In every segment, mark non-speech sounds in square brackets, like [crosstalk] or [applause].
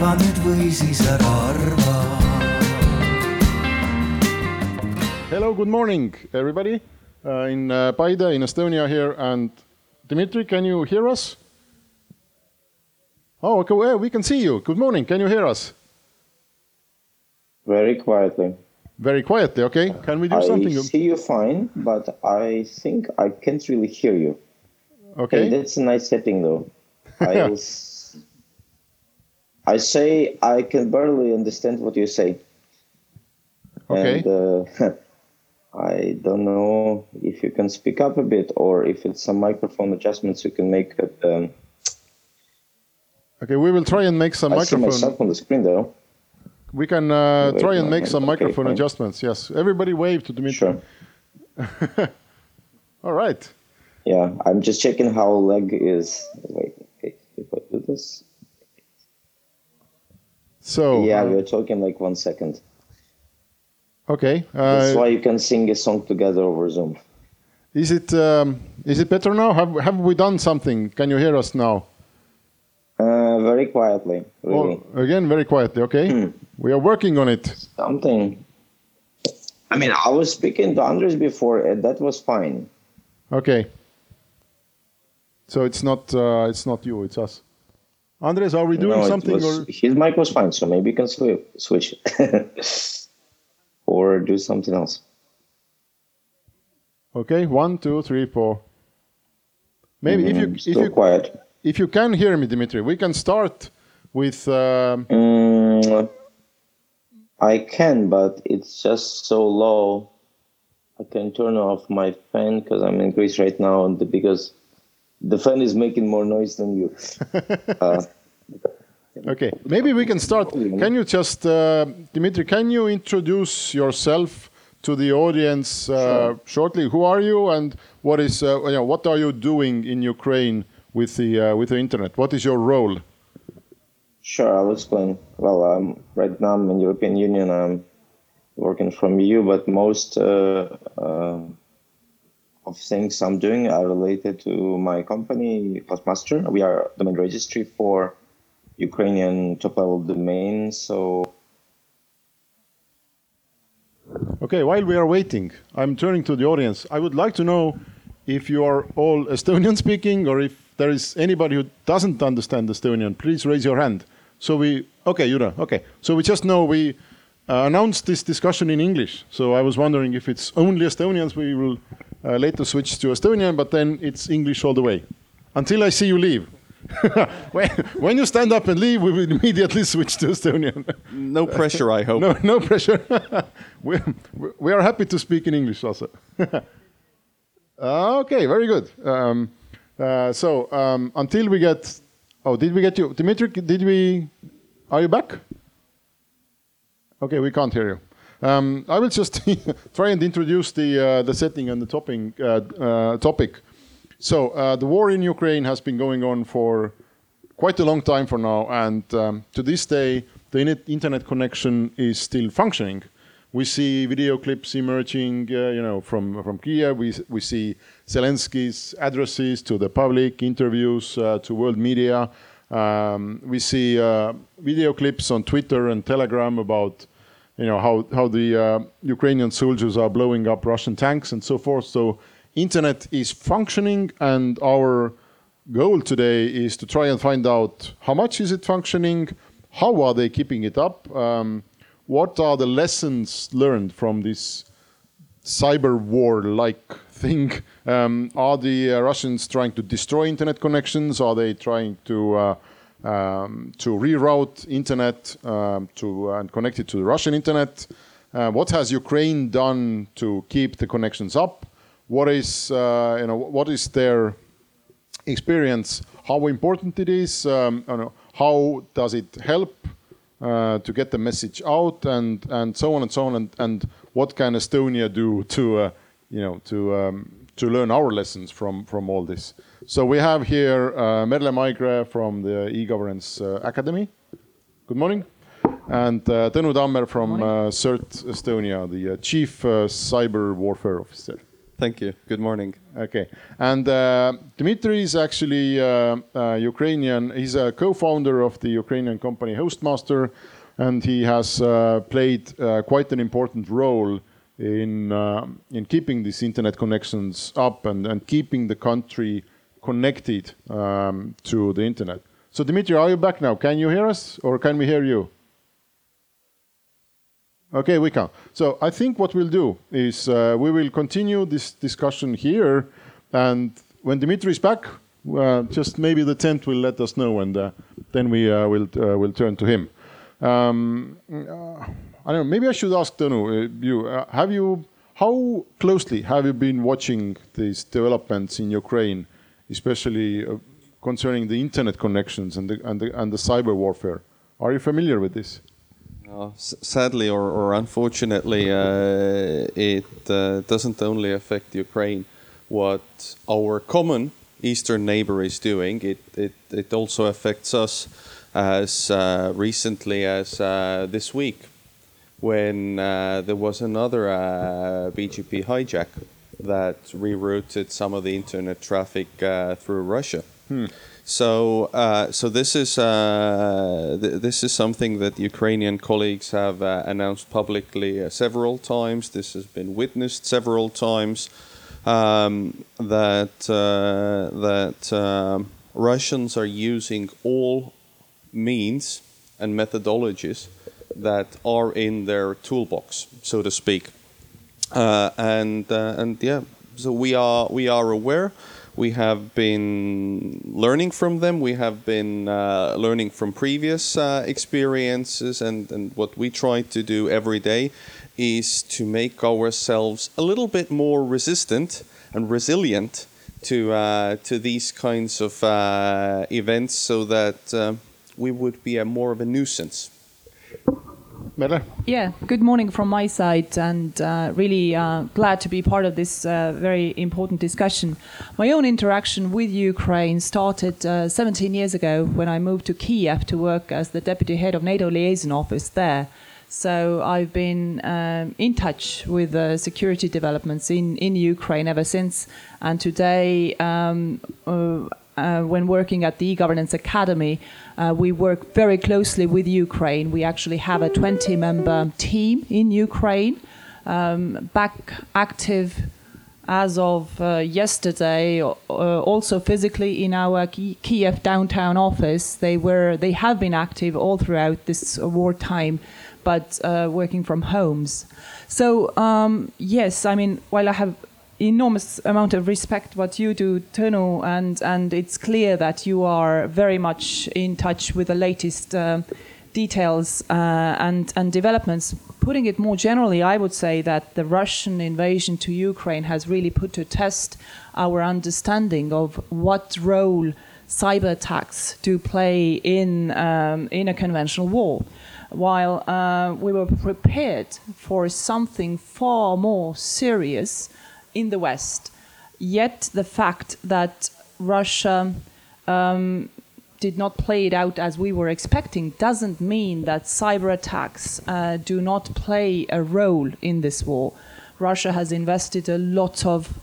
arva nüüd või siis ära arva. Hello, good morning, everybody. Uh, in uh, Paide, in Estonia here, and Dmitry, can you hear us? Oh, okay, well, we can see you. Good morning. Can you hear us? Very quietly. Very quietly, okay. Can we do I something? see you fine, but I think I can't really hear you. Okay. Hey, that's a nice setting, though. I, [laughs] will s- I say I can barely understand what you say. Okay. And uh, [laughs] I don't know if you can speak up a bit or if it's some microphone adjustments you can make. Um, Okay, we will try and make some I see microphone. myself on the screen, though. We can uh, try and make some Okay, microphone fine. adjustments. Yes. Everybody wave to Dmitry. Sure. [laughs] All right. Yeah, I'm just checking how leg is. Wait, okay, if I do this. So. yeah, uh, we're talking like one second. okay. That's Uh, why you can sing a song together over Zoom. is it um, is it better now? Have have we done something? Can you hear us now? Uh, very quietly, really. Oh, again, very quietly. Okay. Hmm. We are working on it. Something. I mean, I was speaking to Andres before, and that was fine. Okay. So it's not uh, it's not you, it's us. Andres, are we doing No, something was- or his mic was fine, so maybe you can swi- switch [laughs] or do something else. okay? One, two, three, four. Maybe if you if you quiet. if you can hear me, Dimitri, we can start with. Um, Mm, I can, but it's just so low. I can turn off my fan because I'm in Greece right now, and the, because the fan is making more noise than you. [laughs] uh, okay, maybe we can start. Can you just, uh, Dimitri? Can you introduce yourself to the audience uh, shortly? Who are you, and what is uh, you know what are you doing in Ukraine with the uh, with the internet? What is your role? Sure, I'll explain. Well, um, right now I'm in European Union. I'm working from EU, but most uh, uh, of things I'm doing are related to my company, Hostmaster. We are domain registry for Ukrainian top-level domains. So Okay, while we are waiting, I'm turning to the audience. I would like to know if you are all Estonian speaking or if there is anybody who doesn't understand Estonian, please raise your hand. So we, okay, Jura, okay. So we just know we uh, announced this discussion in English. So I was wondering if it's only Estonians, we will uh, later switch to Estonian, but then it's English all the way. Until I see you leave. [laughs] when, when you stand up and leave, we will [laughs] immediately switch to Estonian. [laughs] No pressure, I hope. No, no pressure. we, we are happy to speak in English also. okay, very good. Um, uh, so um, until we get, oh, did we get you, Dimitri? Did we? Are you back? Okay, we can't hear you. Um, I will just [laughs] try and introduce the uh, the setting and the topping, uh, uh, topic. So the war in Ukraine has been going on for quite a long time for now, and um, to this day, the in- internet connection is still functioning. We see video clips emerging, uh, you know, from from Kiev. We we see Zelensky's addresses to the public, interviews uh, to world media. Um, we see uh, video clips on Twitter and Telegram about, you know, how how the uh, Ukrainian soldiers are blowing up Russian tanks and so forth. So, internet is functioning, and our goal today is to try and find out how much is it functioning, how are they keeping it up, um, what are the lessons learned from this cyber war like thing. [laughs] Um, are the uh, Russians trying to destroy internet connections? Are they trying to uh, um, to reroute internet um, to and connect it to the Russian internet? Uh, what has Ukraine done to keep the connections up? What is uh, you know what is their experience? How important it is? Um, how does it help uh, to get the message out and and so on and so on and, and what can Estonia do to uh, you know to um, to learn our lessons from from all this. So we have here uh, Merle Maigre from the e-governance uh, academy. Good morning. And uh, Tõnu Tammer from uh, CERT Estonia, the uh, chief uh, cyber warfare officer. Thank you. Good morning. Okay. And uh, Dmitry is actually uh, uh, Ukrainian. He's a co-founder of the Ukrainian company Hostmaster, and he has uh, played uh, quite an important role in uh, in keeping these internet connections up and, and keeping the country connected um, to the internet. So Dmitry, are you back now? Can you hear us, or can we hear you? Okay, we can. So I think what we'll do is uh, we will continue this discussion here, and when Dimitri is back, uh, just maybe the tent will let us know, and uh, then we uh, will uh, will turn to him. Um, I don't know. Maybe I should ask Tõnu, you have you how closely have you been watching these developments in Ukraine, especially concerning the internet connections and the and the, and the cyber warfare? Are you familiar with this? Uh, sadly or, or unfortunately, uh, it uh, doesn't only affect Ukraine. What our common eastern neighbor is doing, it, it, it also affects us as uh, recently as uh, this week when uh, there was another BGP hijack that rerouted some of the internet traffic through Russia. Hmm. So, uh, so this is uh, th this is something that Ukrainian colleagues have uh, announced publicly uh, several times. This has been witnessed several times. Um, that uh, that um, Russians are using all means and methodologies that are in their toolbox, so to speak. Uh, and and yeah, so we are we are aware. We have been learning from them. We have been uh, learning from previous uh, experiences, and, and what we try to do every day is to make ourselves a little bit more resistant and resilient to uh, to these kinds of uh, events, so that uh, we would be a more of a nuisance. Yeah, good morning from my side, and uh, really uh, glad to be part of this uh, very important discussion. My own interaction with Ukraine started uh, 17 years ago when I moved to Kiev to work as the deputy head of NATO liaison office there. So I've been um, in touch with uh, security developments in, in Ukraine ever since, and today. Um, uh, uh, when working at the e-governance academy, uh, we work very closely with Ukraine. We actually have a 20-member team in Ukraine, um, back active as of uh, yesterday, uh, also physically in our Kiev downtown office. They were, they have been active all throughout this wartime, but uh, working from homes. So um, yes, I mean, while I have enormous amount of respect what you do, Tõnu, and and it's clear that you are very much in touch with the latest uh, details uh, and and developments. Putting it more generally, I would say that the Russian invasion to Ukraine has really put to test our understanding of what role cyber attacks do play in um, in a conventional war. While uh, we were prepared for something far more serious in the West. Yet the fact that Russia um, did not play it out as we were expecting doesn't mean that cyber attacks uh, do not play a role in this war. Russia has invested a lot of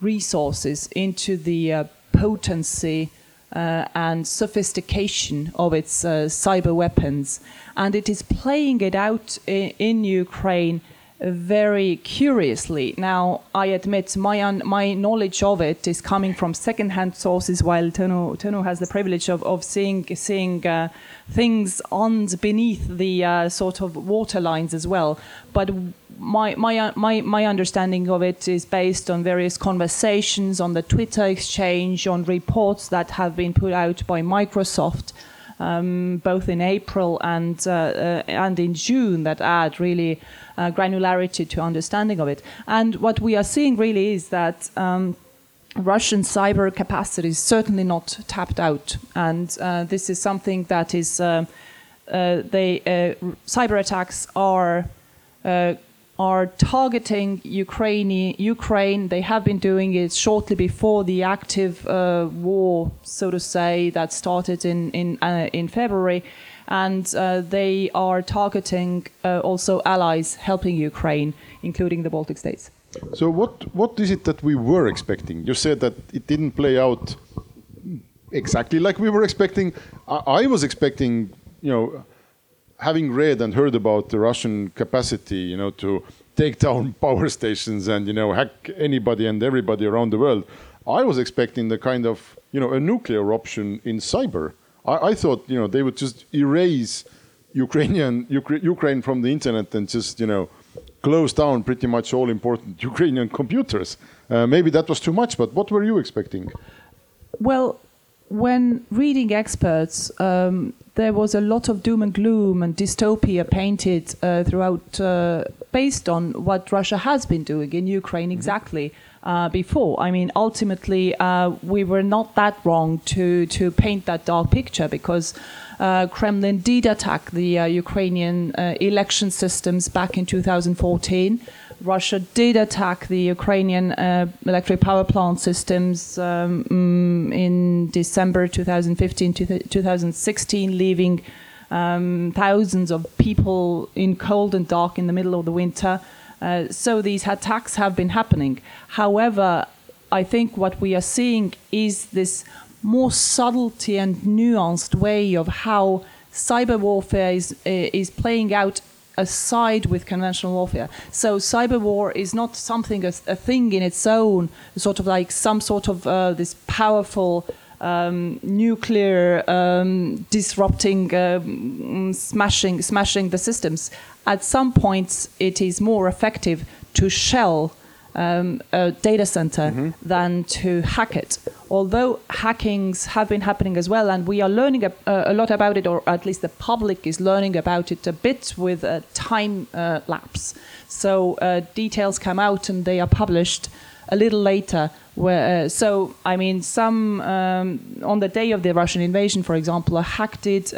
resources into the uh, potency uh, and sophistication of its uh, cyber weapons, and it is playing it out in, in Ukraine very curiously. Now, I admit my my knowledge of it is coming from secondhand sources, while Tõnu, Tõnu has the privilege of, of seeing seeing uh, things on beneath the uh, sort of water lines as well. But my, my, my, my understanding of it is based on various conversations, on the Twitter exchange, on reports that have been put out by Microsoft um, both in April and, uh, uh, and in June that add really uh, granularity to understanding of it. And what we are seeing really is that um, Russian cyber capacity is certainly not tapped out. And uh, this is something that is, uh, uh, they, cyber attacks are are targeting Ukraine. Ukraine. They have been doing it shortly before the active uh, war, so to say, that started in in uh, in February, and uh, they are targeting uh, also allies helping Ukraine, including the Baltic states. So what what is it that we were expecting? You said that it didn't play out exactly like we were expecting. I, I was expecting, you know, having read and heard about the Russian capacity, you know, to take down [laughs] power stations and you know hack anybody and everybody around the world. I was expecting the kind of you know a nuclear option in cyber. I, I thought you know they would just erase Ukrainian Ukra- Ukraine from the internet and just you know close down pretty much all important [laughs] Ukrainian computers. Uh, maybe that was too much, but what were you expecting? Well, when reading experts, um, there was a lot of doom and gloom and dystopia painted uh, throughout, uh, based on what Russia has been doing in Ukraine exactly uh, before. I mean, ultimately, uh, we were not that wrong to to paint that dark picture because. Uh, Kremlin did attack the uh, Ukrainian uh, election systems back in 2014. Russia did attack the Ukrainian uh, electric power plant systems um, mm, in December 2015 to 2016, leaving um, thousands of people in cold and dark in the middle of the winter. Uh, so these attacks have been happening. However, I think what we are seeing is this more subtlety and nuanced way of how cyber warfare is, is playing out aside with conventional warfare. So cyber war is not something, a, a thing in its own, sort of like some sort of uh, this powerful um, nuclear um, disrupting, um, smashing, smashing the systems. At some points, it is more effective to shell um, a data center than to hack it. Although hackings have been happening as well, and we are learning a, a lot about it, or at least the public is learning about it a bit with a time uh, lapse. So uh, details come out and they are published a little later. Where, uh, so, I mean, some um, on the day of the Russian invasion, for example, a hack did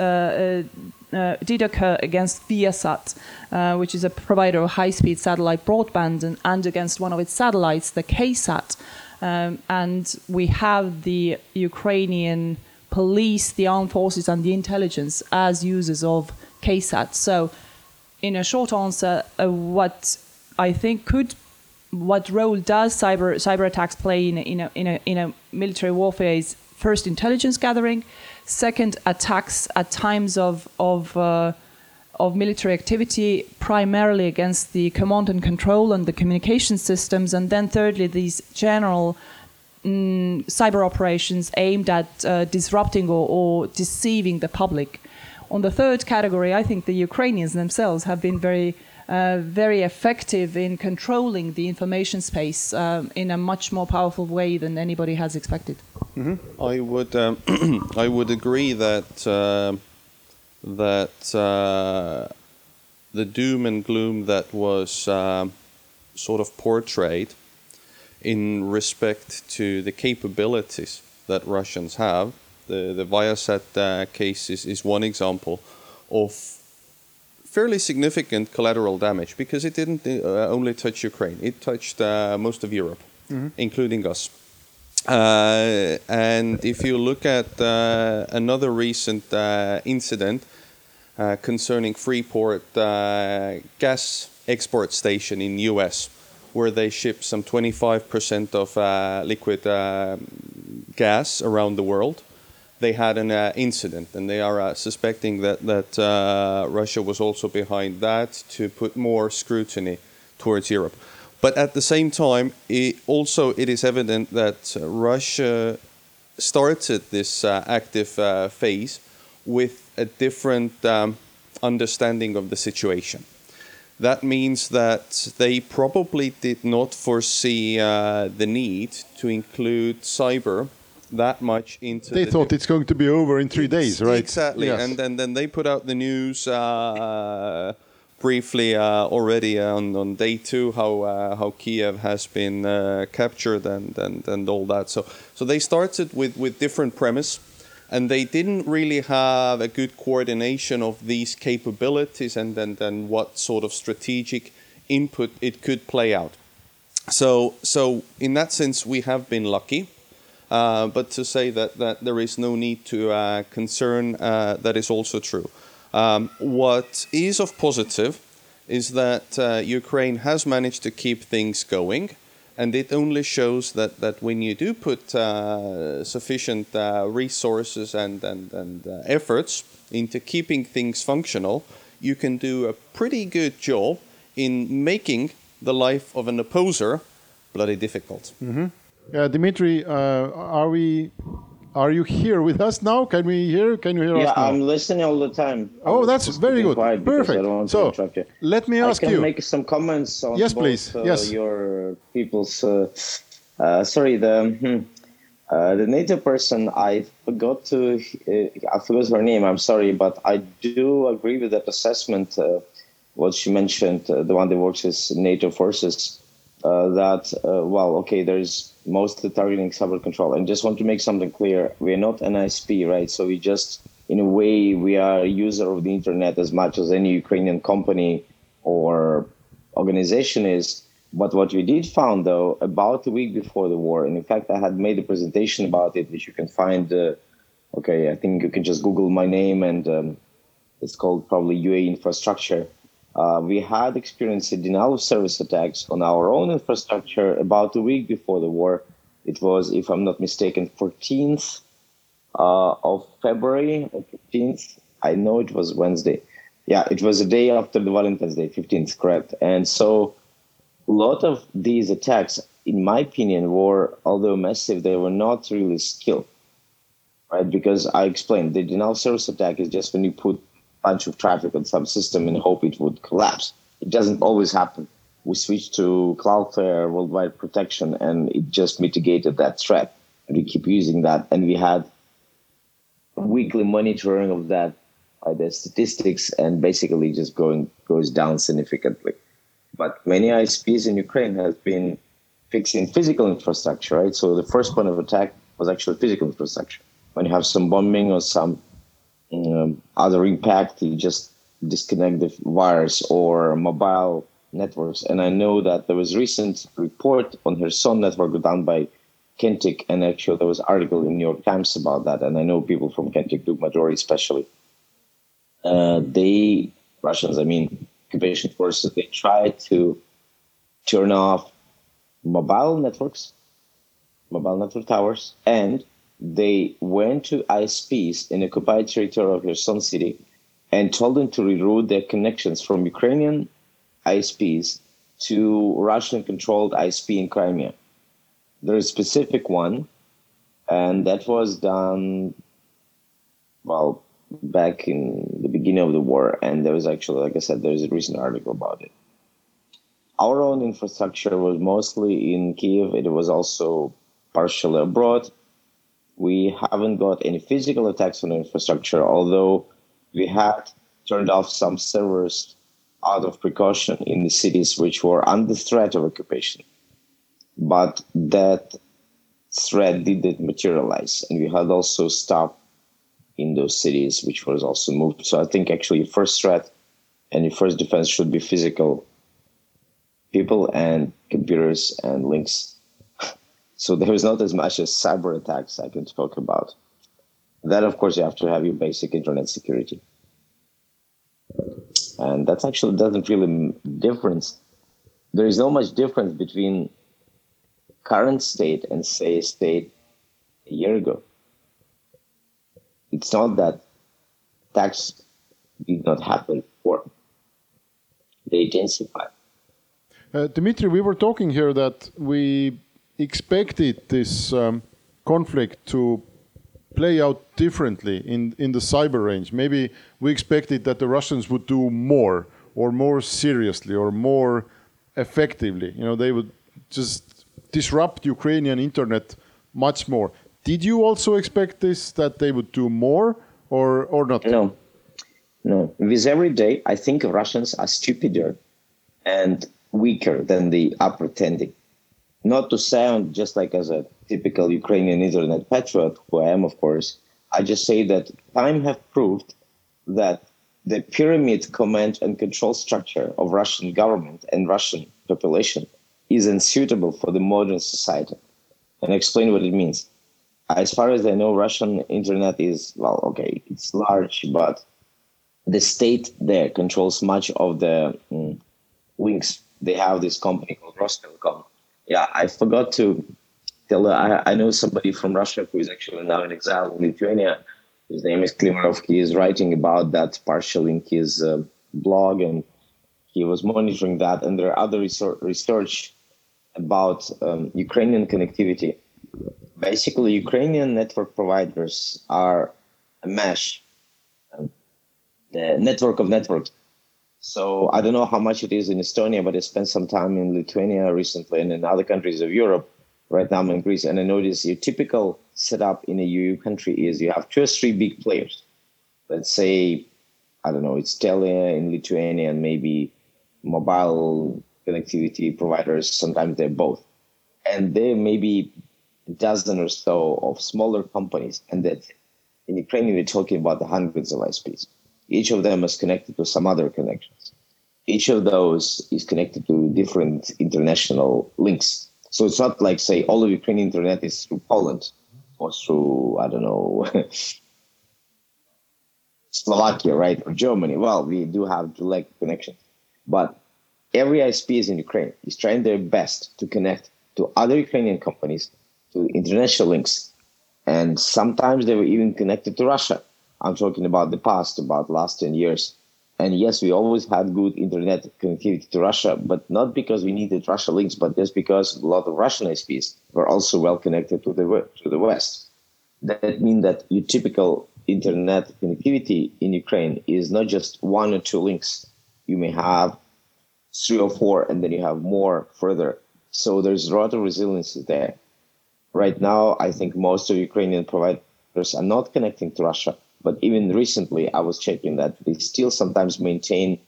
uh, did occur against Viasat, uh, which is a provider of high-speed satellite broadband, and, and against one of its satellites, the KA-SAT. Um, and we have the Ukrainian police, the armed forces, and the intelligence as users of KA-SAT. So, in a short answer, uh, what I think could, what role does cyber cyber attacks play in a, in a, in a, in a military warfare is first intelligence gathering, second attacks at times of of uh, of military activity, primarily against the command and control and the communication systems, and then thirdly these general mm, cyber operations aimed at uh, disrupting or, or deceiving the public. On the third category, I think the Ukrainians themselves have been very uh, very effective in controlling the information space um, in a much more powerful way than anybody has expected. I would um, [clears throat] I would agree that uh, that uh, the doom and gloom that was um, sort of portrayed in respect to the capabilities that Russians have. The the Viasat uh, case is, is one example of fairly significant collateral damage because it didn't uh, only touch Ukraine; it touched uh, most of Europe, including us. Uh, and if you look at uh, another recent uh, incident uh, concerning Freeport uh, gas export station in U.S., where they ship some 25% of uh, liquid uh, gas around the world, they had an uh, incident, and they are uh, suspecting that that uh, Russia was also behind that to put more scrutiny towards Europe. But at the same time, it also it is evident that Russia started this uh, active uh, phase with a different um, understanding of the situation. That means that they probably did not foresee uh, the need to include cyber that much into. They the thought it's going to be over in three days, right? Exactly, Yes. and then then they put out the news uh, briefly uh, already on, on day two how uh, how Kiev has been uh, captured and, and and all that. So so they started with with different premise. And they didn't really have a good coordination of these capabilities and then, then what sort of strategic input it could play out. So, so in that sense, we have been lucky. Uh, but to say that, that there is no need to uh, concern, uh, that is also true. Um, what is of positive is that uh, Ukraine has managed to keep things going. And it only shows that, that when you do put uh, sufficient resources and, and, and efforts into keeping things functional, you can do a pretty good job in making the life of an opposer bloody difficult. Yeah, Dimitri, uh, are we? Are you here with us now? Can we hear? Can you hear Yeah, us now? I'm listening all the time. Oh, that's very good. Perfect. I don't want So, let me ask I can you. make some comments on Yes, both, please. Uh, Yes. your people's. Uh, uh, sorry, the hmm, uh, the NATO person. I forgot to. Uh, I forgot her name. I'm sorry, but I do agree with that assessment. Uh, what she mentioned, uh, the one that works with NATO forces. Uh, that uh, well, okay, there's mostly targeting cyber control. And just want to make something clear: we are not an ISP, right? So we just, in a way, we are a user of the internet as much as any Ukrainian company or organization is. But what we did found, though, about a week before the war, and in fact, I had made a presentation about it, which you can find. Uh, okay, I think you can just Google my name, and um, it's called probably UA infrastructure. Uh, we had experienced denial of service attacks on our own infrastructure about a week before the war. It was, if I'm not mistaken, 14th uh, of February 15th. I know it was Wednesday. Yeah, it was the day after the Valentine's Day, 15th, correct. And so a lot of these attacks, in my opinion, were, although massive, they were not really skilled, right? Because I explained the denial of service attack is just when you put bunch of traffic on some system and hope it would collapse. It doesn't always happen. We switched to Cloudflare Worldwide Protection and it just mitigated that threat. And we keep using that. And we had weekly monitoring of that by the statistics and basically just going goes down significantly. But many ISPs in Ukraine has been fixing physical infrastructure, right? So the first point of attack was actually physical infrastructure. When you have some bombing or some um, other impact, just disconnect the wires or mobile networks. And I know that there was recent report on Kherson network done by Kentik, and actually there was article in New York Times about that. And I know people from Kentik, Doug Madory especially. Uh, they Russians, I mean occupation forces, they tried to turn off mobile networks, mobile network towers, and they went to ISPs in occupied territory of Kherson city and told them to reroute their connections from Ukrainian ISPs to Russian-controlled ISP in Crimea. There's a specific one, and that was done, well, back in the beginning of the war, and there was actually, like I said, there's a recent article about it. Our own infrastructure was mostly in Kiev. It was also partially abroad we haven't got any physical attacks on infrastructure, although we had turned off some servers out of precaution in the cities which were under threat of occupation. But that threat didn't materialize, and we had also stopped in those cities, which was also moved. So I think actually your first threat and your first defense should be physical people and computers and links so there is not as much as cyber attacks I can talk about. Then, of course, you have to have your basic internet security, and that's actually doesn't really difference. There is no much difference between current state and say state a year ago. It's not that attacks did not happen before; they intensified. Uh, Dimitri, we were talking here that we expected this um, conflict to play out differently in, in the cyber range. Maybe we expected that the Russians would do more or more seriously or more effectively. You know, they would just disrupt Ukrainian internet much more. Did you also expect this that they would do more or or not? No, no. With every day, I think Russians are stupider and weaker than they are pretending not to sound just like as a typical Ukrainian internet patriot, who I am, of course, I just say that time have proved that the pyramid command and control structure of Russian government and Russian population is unsuitable for the modern society. And explain what it means. As far as I know, Russian internet is, well, okay, it's large, but the state there controls much of the mm, links. They have this company called Rostelecom. Yeah, I forgot to tell. I, I know somebody from Russia who is actually now in exile in Lithuania. His name is Klimarev. He is writing about that partially in his uh, blog, and he was monitoring that. And there are other research about um, Ukrainian connectivity. Basically, Ukrainian network providers are a mesh, um, the network of networks. So I don't know how much it is in Estonia, but I spent some time in Lithuania recently and in other countries of Europe. Right now I'm in Greece, and I notice your typical setup in a EU country is you have two or three big players. Let's say, I don't know, it's Telia in Lithuania and maybe mobile connectivity providers. Sometimes they're both. And there may be a dozen or so of smaller companies. And that in Ukraine, we're talking about the hundreds of ISPs. Each of them is connected to some other connections. Each of those is connected to different international links. So it's not like, say, all of Ukrainian internet is through Poland or through, I don't know, [laughs] Slovakia, right? Or Germany. Well, we do have direct connections. But every ISP is in Ukraine is trying their best to connect to other Ukrainian companies, to international links, and sometimes they were even connected to Russia. I'm talking about the past, about last 10 years. And yes, we always had good internet connectivity to Russia, but not because we needed Russia links, but just because a lot of Russian ISPs were also well connected to the to the West. That means that your typical internet connectivity in Ukraine is not just one or two links. You may have three or four, and then you have more further. So there's a lot of resiliency there. Right now, I think most of Ukrainian providers are not connecting to Russia. But even recently, I was checking that they still sometimes maintain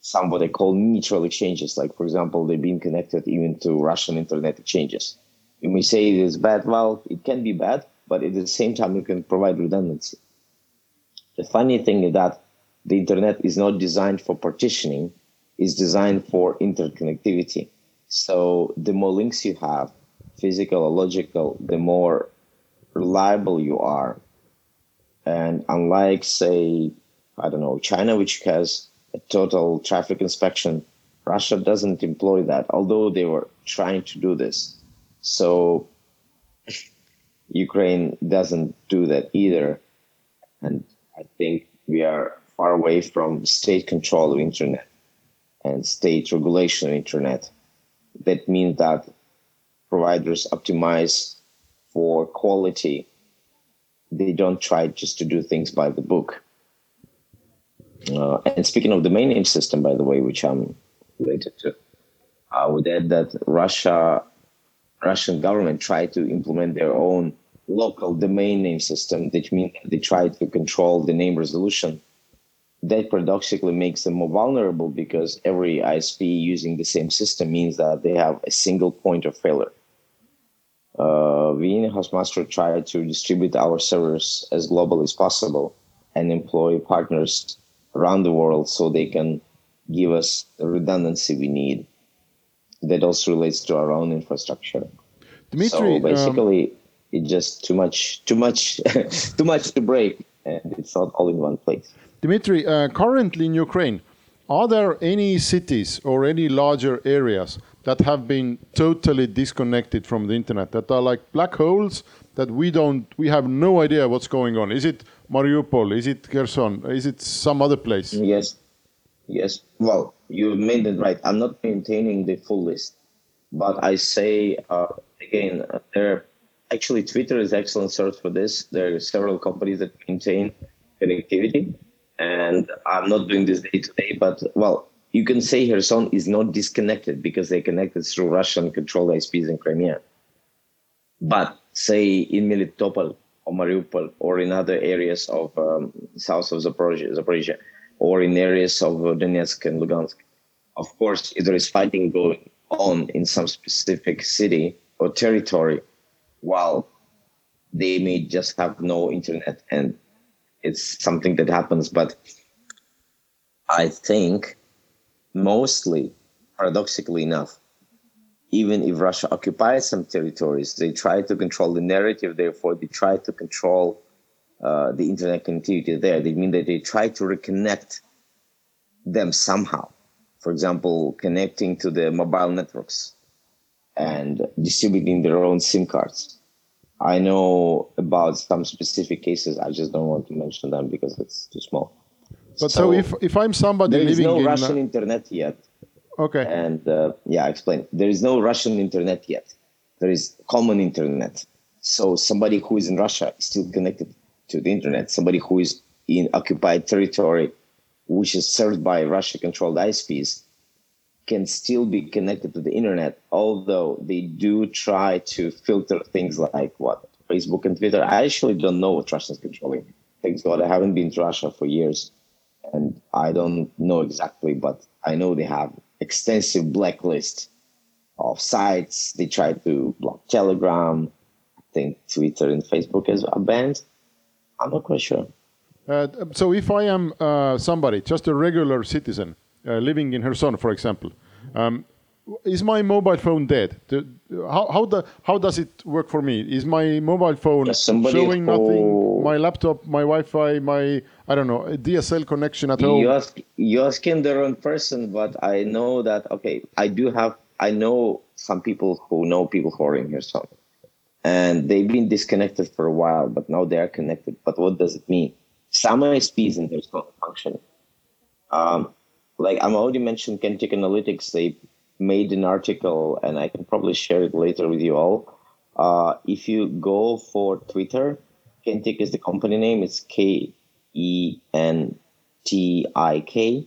some what they call neutral exchanges. Like, for example, they've been connected even to Russian internet exchanges. You may say it is bad. Well, it can be bad, but at the same time, you can provide redundancy. The funny thing is that the internet is not designed for partitioning it's designed for interconnectivity. So the more links you have, physical or logical, the more reliable you are. And unlike, say, I don't know, China, which has a total traffic inspection, Russia doesn't employ that, although they were trying to do this. So [laughs] Ukraine doesn't do that either. And I think we are far away from state control of internet and state regulation of internet. That means that providers optimize for quality. They don't try just to do things by the book. Uh, and speaking of the domain name system, by the way, which I'm related to, I would add that Russia, Russian government tried to implement their own local domain name system, which means they try to control the name resolution that paradoxically makes them more vulnerable because every ISP using the same system means that they have a single point of failure. Uh, we in Hostmaster try to distribute our servers as globally as possible and employ partners around the world so they can give us the redundancy we need. That also relates to our own infrastructure. Dimitri, so basically, um, it's just too much, too much, [laughs] too much to break, and it's not all in one place. Dimitri, uh, currently in Ukraine, are there any cities or any larger areas that have been totally disconnected from the internet that are like black holes that we don't we have no idea what's going on. Is it mariupol? Is it kherson? Is it some other place? Yes. Yes. Well you made it right. I'm not maintaining the full list but i say uh, again uh, there actually twitter is excellent source for this. There are several companies that maintain connectivity and I'm not doing this day to day, but well, you can say Kherson is not disconnected because they connected through Russian controlled ISPs in Crimea. But say in Melitopol or Mariupol or in other areas of um, south of Zaporizhia, Zaporizhia or in areas of Donetsk and Lugansk, of course, if there is fighting going on in some specific city or territory, while they may just have no internet and it's something that happens. But I think mostly, paradoxically enough, even if Russia occupies some territories, they try to control the narrative. Therefore, they try to control uh, the internet connectivity there. They mean that they try to reconnect them somehow. For example, connecting to the mobile networks and distributing their own SIM cards. I know about some specific cases. I just don't want to mention them because it's too small. But so, if if I'm somebody there is living no in Russian internet yet, okay, and uh, yeah, I explain. There is no Russian internet yet. There is common internet. So somebody who is in Russia is still connected to the internet. Somebody who is in occupied territory, which is served by Russia-controlled ISPs, can still be connected to the internet, although they do try to filter things like what Facebook and Twitter. I actually don't know what Russia is controlling. Thanks God, I haven't been to Russia for years, and I don't know exactly, but I know they have extensive blacklist of sites. They try to block Telegram. I think Twitter and Facebook as is banned. I'm not quite sure. Uh, so if I am uh, somebody, just a regular citizen, uh, living in Kherson, for example, um, is my mobile phone dead? How how, the, how does it work for me? Is my mobile phone showing nothing? My laptop, my Wi-Fi, my I don't know DSL connection at home. You ask you asking the wrong person, but I know that okay. I do have I know some people who know people who are in Kherson, and they've been disconnected for a while, but now they are connected. But what does it mean? Some ISPs in Kherson function. Um, like I'm already mentioned Kentik Analytics, they made an article and I can probably share it later with you all. Uh, if you go for Twitter, Kentik is the company name. It's K E N T I K.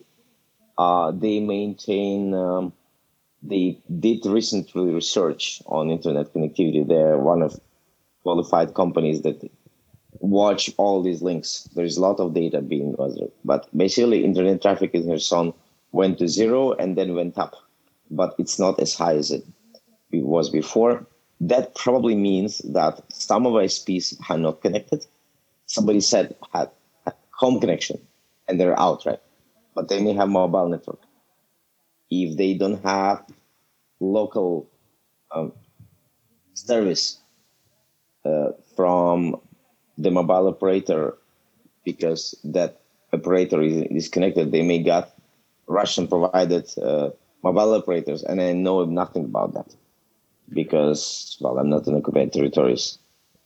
Uh, they maintain, um, they did recently research on internet connectivity. They're one of qualified companies that watch all these links. There's a lot of data being gathered, but basically internet traffic in Kherson went to zero and then went up, but it's not as high as it was before. That probably means that some of ISPs are not connected. Somebody said had home connection and they're out, right? But they may have mobile network. If they don't have local um, service uh, from the mobile operator because that operator is disconnected, they may get Russian provided uh, mobile operators, and I know nothing about that because, well, I'm not in occupied territories.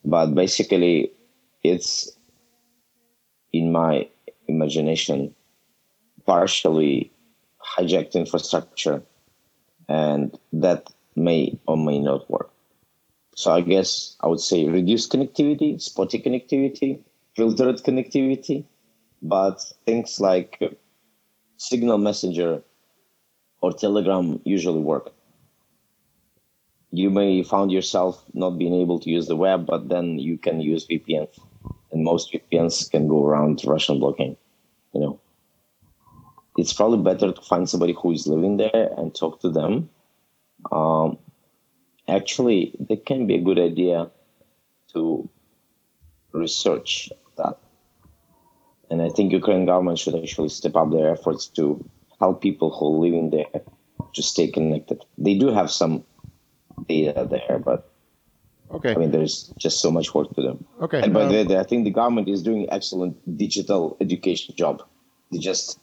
But basically, it's in my imagination partially hijacked infrastructure, and that may or may not work. So I guess I would say reduced connectivity, spotty connectivity, filtered connectivity, but things like Signal Messenger or Telegram usually work. You may found yourself not being able to use the web, but then you can use VPN, and most VPNs can go around Russian blocking. You know, it's probably better to find somebody who is living there and talk to them. Um, actually, it can be a good idea to research that and I think Ukrainian government should actually step up their efforts to help people who live in there to stay connected. They do have some data there, but okay. I mean, there's just so much work to them. Okay. And by um, the way, I think the government is doing excellent digital education job. They just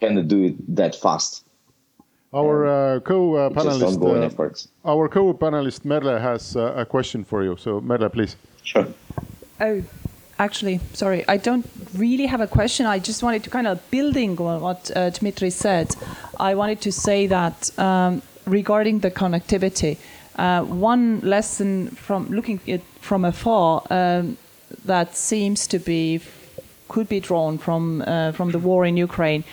cannot do it that fast. Our uh, co-panelist, uh, our co-panelist Merle has uh, a question for you. So Merle, please. Sure. Oh, actually, sorry, I don't really have a question. I just wanted to kind of building on what uh, Dmitry said. I wanted to say that um, regarding the connectivity, uh, one lesson from looking at from afar um, that seems to be could be drawn from uh, from the war in Ukraine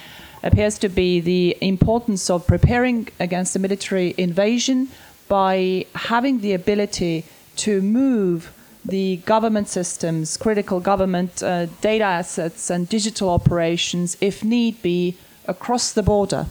appears to be the importance of preparing against a military invasion by having the ability to move the government systems, critical government uh, data assets, and digital operations, if need be, across the border.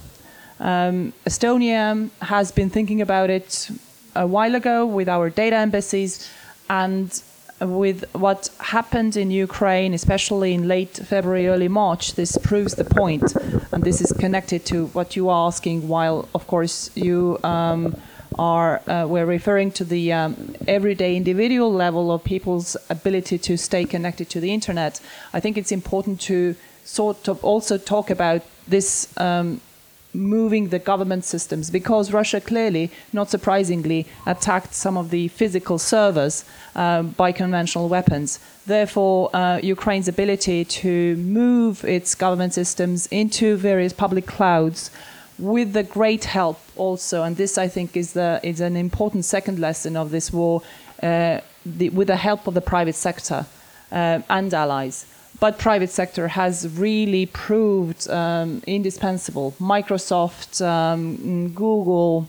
Um, Estonia has been thinking about it a while ago with our data embassies, and with what happened in Ukraine, especially in late February, early March, this proves the point. And this is connected to what you are asking, while, of course, you um, are uh, we're referring to the um, everyday individual level of people's ability to stay connected to the internet. I think it's important to sort of also talk about this um, moving the government systems because Russia clearly, not surprisingly, attacked some of the physical servers um, by conventional weapons. Therefore, uh, Ukraine's ability to move its government systems into various public clouds with the great help also, and this I think is the is an important second lesson of this war, uh, the, with the help of the private sector uh, and allies but private sector has really proved um, indispensable. Microsoft, um, Google,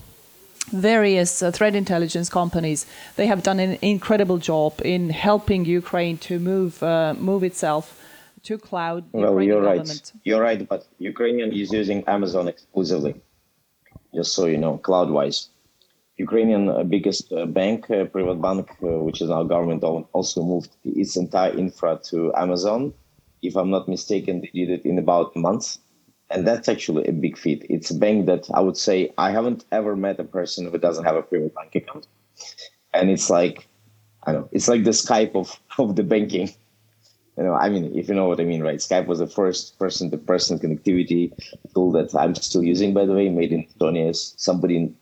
various uh, threat intelligence companies, they have done an incredible job in helping Ukraine to move uh, move itself to cloud. Well, Ukrainian you're right. You're right, but Ukrainian is using Amazon exclusively, just so you know, cloud-wise. Ukrainian uh, biggest uh, bank, uh, Privat Bank, uh, which is now government owned, also moved its entire infra to Amazon. If I'm not mistaken, they did it in about a month. And that's actually a big feat. It's a bank that I would say I haven't ever met a person who doesn't have a private bank account. And it's like, I don't know, it's like the Skype of, [laughs] of the banking. You know, I mean, if you know what I mean, right? Skype was the first person to person connectivity tool that I'm still using, by the way, made in Estonia. as Somebody in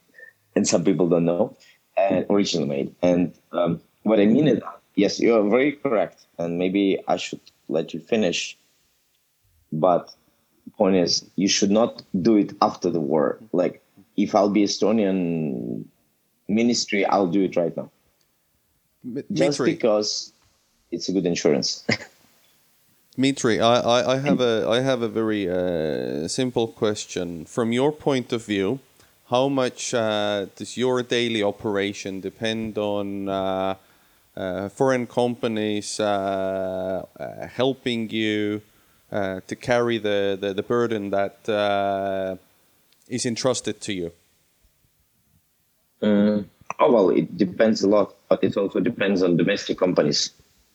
and some people don't know, and originally made. And um, what I mean is, yes, you are very correct, and maybe I should let you finish. But the point is, you should not do it after the war. Like, if I'll be Estonian ministry, I'll do it right now, just Dmitry, because it's a good insurance. [laughs] Dmitry, I, I, I have a I have a very uh, simple question. From your point of view, how much uh, does your daily operation depend on uh, uh, foreign companies uh, uh, helping you uh, to carry the, the, the burden that uh, is entrusted to you? Uh, oh well, it depends a lot, but it also depends on domestic companies.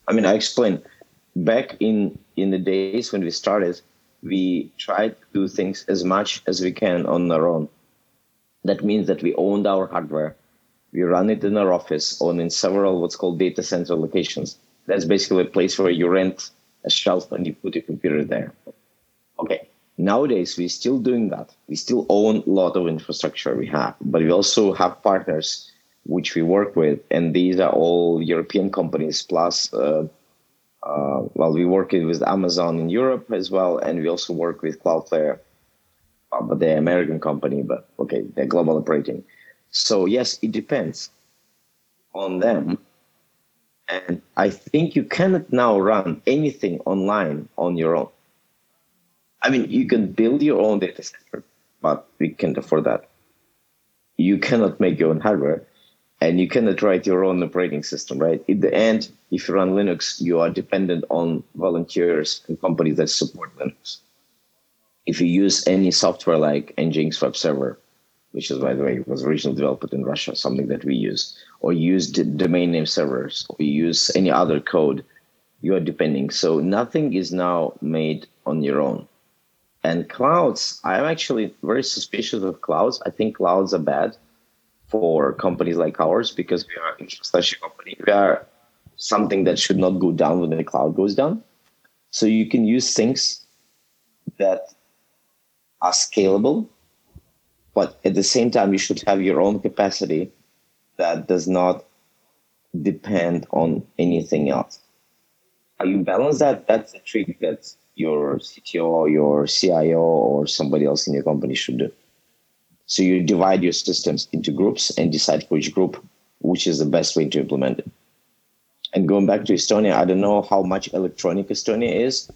I mean, I explained back in in the days when we started, we tried to do things as much as we can on our own. That means that we owned our hardware, we run it in our office or in several what's called data center locations. That's basically a place where you rent a shelf and you put your computer there. Okay. Nowadays, we're still doing that. We still own a lot of infrastructure we have, but we also have partners which we work with, and these are all European companies. Plus, uh, uh, well, we work with Amazon in Europe as well, and we also work with Cloudflare, uh, but they're American company, but okay, they're global operating. So yes, it depends on them. And I think you cannot now run anything online on your own. I mean, you can build your own data center, but we can't afford that. You cannot make your own hardware and you cannot write your own operating system, right? In the end, if you run Linux, you are dependent on volunteers and companies that support Linux. If you use any software like Nginx Web Server, which is, by the way, was originally developed in Russia, something that we use, or use d- domain name servers, or you use any other code, you are depending. So nothing is now made on your own. And clouds, I'm actually very suspicious of clouds. I think clouds are bad for companies like ours because we are infrastructure company. We are something that should not go down when the cloud goes down. So you can use things that are scalable, but at the same time, you should have your own capacity that does not depend on anything else. How you balance that, that's a trick that your CTO or your CIO or somebody else in your company should do. So you divide your systems into groups and decide for each group which is the best way to implement it. And going back to Estonia, I don't know how much electronic Estonia is,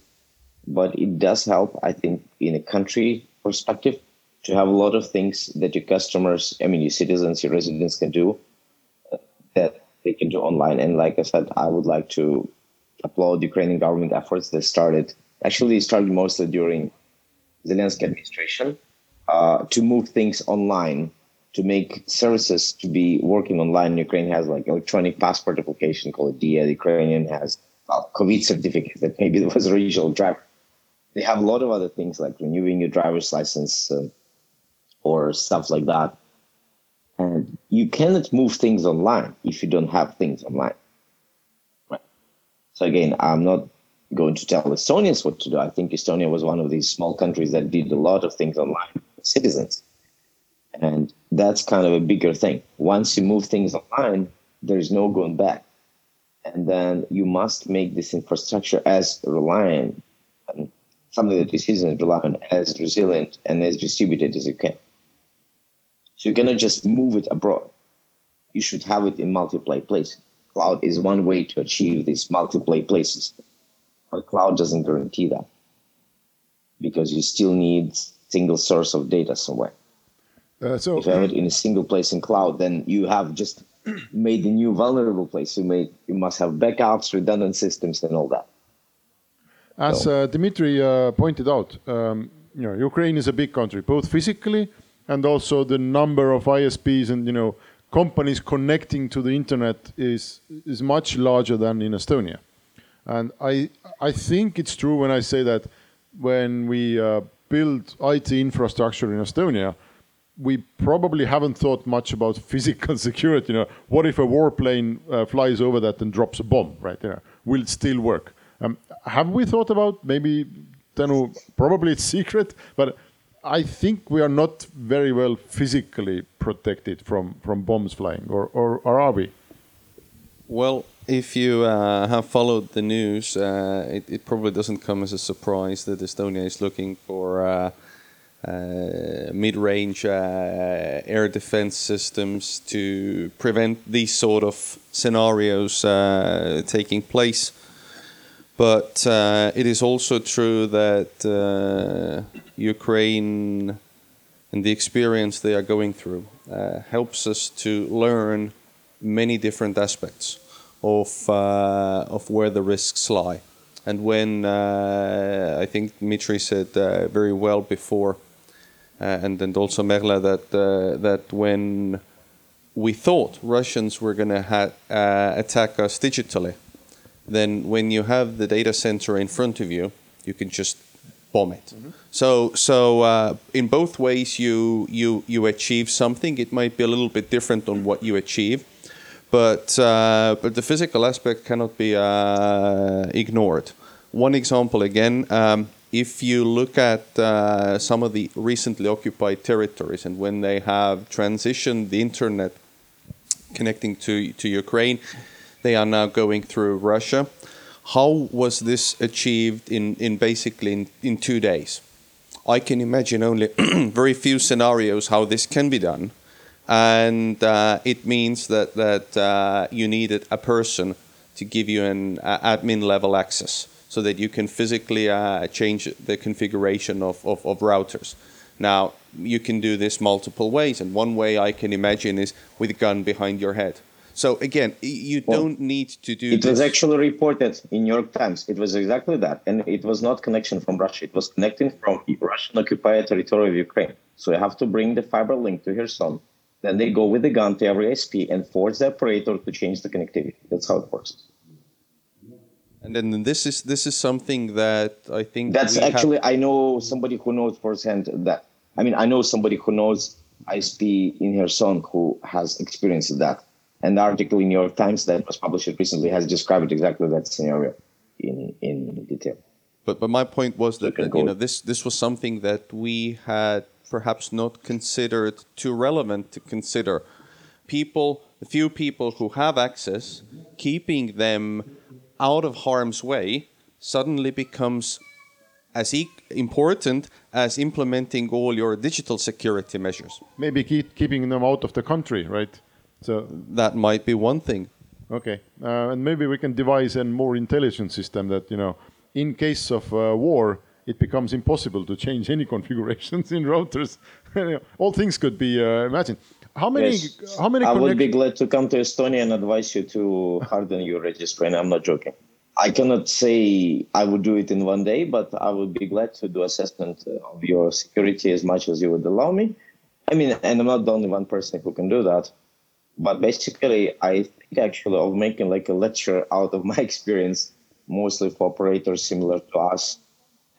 but it does help, I think, in a country perspective to have a lot of things that your customers, I mean, your citizens, your residents can do uh, that they can do online. And like I said, I would like to applaud Ukrainian government efforts that started, actually started mostly during Zelensky administration, uh, to move things online, to make services to be working online. Ukraine has like electronic passport application called Diia. The Ukrainian has COVID certificate that maybe [laughs] it was a regional driver. They have a lot of other things like renewing your driver's license uh, or stuff like that. And you cannot move things online if you don't have things online. Right. So again, I'm not going to tell Estonians what to do. I think Estonia was one of these small countries that did a lot of things online citizens. And that's kind of a bigger thing. Once you move things online, there's no going back. And then you must make this infrastructure as reliant and something that is citizens rely on as resilient and as distributed as you can. So you cannot just move it abroad. You should have it in multiple places. Cloud is one way to achieve these multiple places. But cloud doesn't guarantee that because you still need single source of data somewhere. Uh, so If you have it in a single place in cloud, then you have just [clears throat] made a new vulnerable place. You made you must have backups, redundant systems, and all that. As uh, Dmitry uh, pointed out, um, you know, Ukraine is a big country, both physically and also the number of ISPs and you know companies connecting to the internet is is much larger than in Estonia. And I I think it's true when I say that when we uh, build IT infrastructure in Estonia, we probably haven't thought much about [laughs] physical security. You know, what if a warplane uh, flies over that and drops a bomb? Right? Know, will it still work? Um, have we thought about maybe? Tenu, probably it's secret, but I think we are not very well physically protected from from bombs flying, or or, or are we? Well, if you uh, have followed the news, uh, it, it, probably doesn't come as a surprise that Estonia is looking for uh, uh mid-range uh, air defense systems to prevent these sort of scenarios uh, taking place. But it is also true that Ukraine and the experience they are going through helps us to learn many different aspects of uh, of where the risks lie. And when uh, I think Dmitry said uh, very well before, and and also Merle that that when we thought Russians were going to attack us digitally, then when you have the data center in front of you, you can just bomb it. Mm -hmm. So, so uh, in both ways, you you you achieve something. It might be a little bit different on what you achieve, but uh, but the physical aspect cannot be uh, ignored. One example again. Um, if you look at uh, some of the recently occupied territories and when they have transitioned the internet connecting to, to Ukraine, they are now going through Russia. How was this achieved in, in basically in, in two days? I can imagine only [clears throat] very few scenarios how this can be done and uh, it means that that uh, you needed a person to give you an uh, admin level access so that you can physically uh, change the configuration of, of, of, routers. Now you can do this multiple ways, and one way I can imagine is with a gun behind your head. So again, you well, don't need to do. It this. was actually reported in New York Times. It was exactly that, and it was not connection from Russia. It was connecting from Russian occupied territory of Ukraine. So you have to bring the fiber link to Kherson then they go with the gun to every ISP and force the operator to change the connectivity. That's how it works. And then this is this is something that I think that's actually I know somebody who knows firsthand that. I mean, I know somebody who knows ISP in Kherson who has experienced that. And the article in New York Times that was published recently has described exactly that scenario in in detail. But but my point was that, that you know this this was something that we had perhaps not considered too relevant to consider. People, the few people who have access, keeping them out of harm's way suddenly becomes as e important as implementing all your digital security measures. Maybe keep keeping them out of the country, right? So that might be one thing. Okay, uh, and maybe we can devise a more intelligent system that you know, in case of uh, war, it becomes impossible to change any [laughs] configurations in routers. [laughs] All things could be uh, imagined. How many? Yes. How many? I would be glad to come to Estonia and advise you to harden your registry. And I'm not joking. I cannot say I would do it in one day, but I would be glad to do assessment of your security as much as you would allow me. I mean, and I'm not the only one person who can do that. But basically, I think actually of making like a lecture out of my [laughs] experience, mostly for operators similar to us,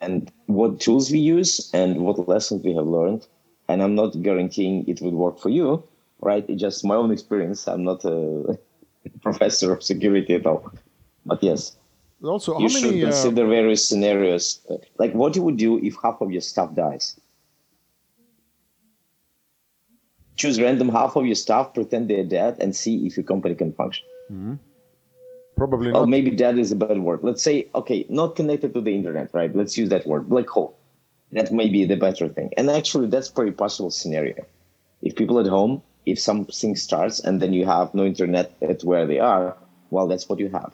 and what tools we use and what lessons we have learned. And I'm not guaranteeing it would work for you, right? It's just my own experience. I'm not a [laughs] professor of security at all, but yes, Also, how you should many? Uh, consider various scenarios. Like what you would do if half of your staff dies. Choose random half of your staff, pretend they're dead, and see if your company can function. probably Or not. maybe dead is a bad word. Let's say, okay, not connected to the internet, right? Let's use that word, black hole. That may be the better thing. And actually, that's very possible scenario. If people at home, if something starts and then you have no internet at where they are, well, that's what you have.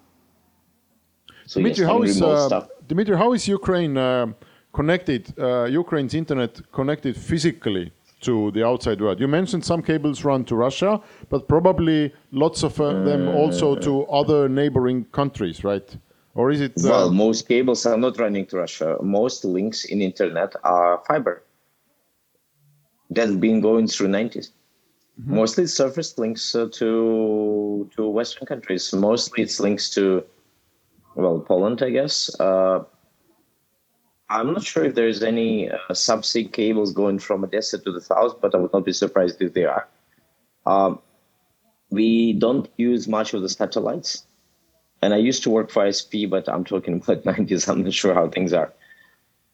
So Dimitri, how having uh, stuff. Dimitri? How is Ukraine uh, connected? Uh, Ukraine's internet connected physically to the outside world? You mentioned some cables run to Russia, but probably lots of uh, them also to other neighboring countries, right? Or is it? Uh, Well, most cables are not running to Russia. Most links in internet are fiber. That's been going through 90s. Mostly surface links uh, to to Western countries. Mostly it's links to, well, Poland, I guess. Uh, I'm not sure if there's any uh, subsea cables going from Odessa to the south, but I would not be surprised if there are. Um, we don't use much of the satellites and I used to work for ISP, but I'm talking [laughs] about 90s. I'm not sure how things are.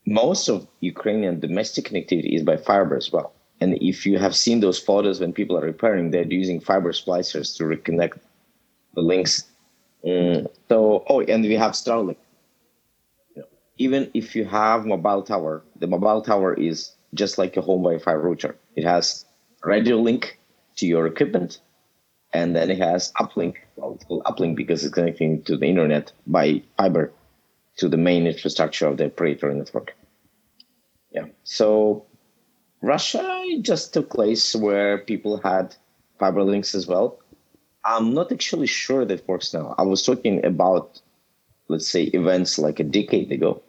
Most of Ukrainian domestic connectivity is by fiber as well. And if you have seen those photos when people are repairing, they're using fiber splicers to reconnect the links. Mm, so, oh, and we have Starlink. Know, Even if you have mobile tower, the mobile tower is just like a home Wi-Fi router. It has radio link to your equipment, and then it has uplink. Well, it's called uplink because it's connecting to the internet by fiber to the main infrastructure of the operator network. Yeah. So Russia just took place where people had fiber links as well. I'm not actually sure that works now. I was talking about, let's say, events like a decade ago.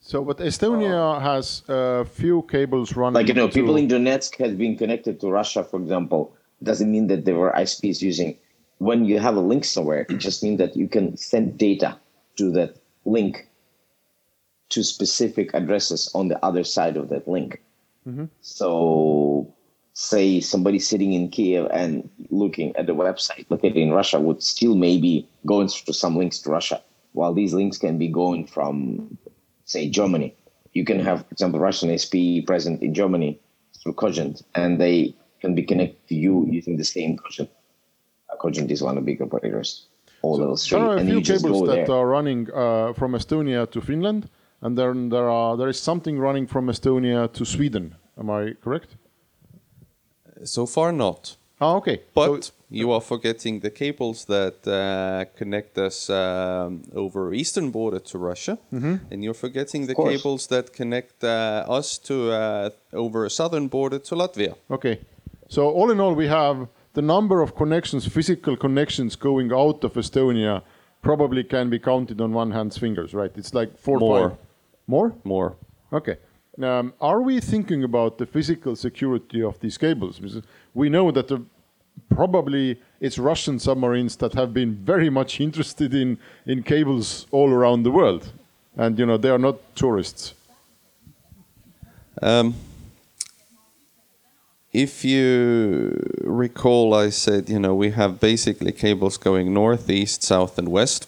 so, but Estonia uh, has a few cables running. Like you know, to- people in Donetsk have been connected to Russia, for example. Doesn't mean that there were ISPs using. When you have a link somewhere, it just means that you can send data to that link to specific addresses on the other side of that link. Mm-hmm. So, say somebody sitting in Kiev and looking at the website located in Russia would still maybe go through some links to Russia, while these links can be going from, say, Germany. You can have, for example, Russian SP present in Germany through Cogent, and they can be connected to you using the same Cogent. Uh, Cogent is one of the big operators. All level three, There are a and few cables that there. are running uh, from Estonia to Finland, and then there are there is something running from Estonia to Sweden. Am I correct? So far, not. Ah, okay. But So- you are forgetting the cables that uh, connect us um, over eastern border to Russia, and you're forgetting the cables that connect uh, us to uh, over southern border to Latvia. Okay. So all in all, we have the number of connections, physical connections going out of Estonia, probably can be counted on one hand's fingers, right? It's like four or More. five. More? More. Okay. Um, are we thinking about the physical security of these cables? Because we know that the, probably it's Russian submarines that have been very much interested in, in cables all around the world. And, you know, they are not tourists. Um, if you recall, I said, you know, we have basically cables going north, east, south, and west.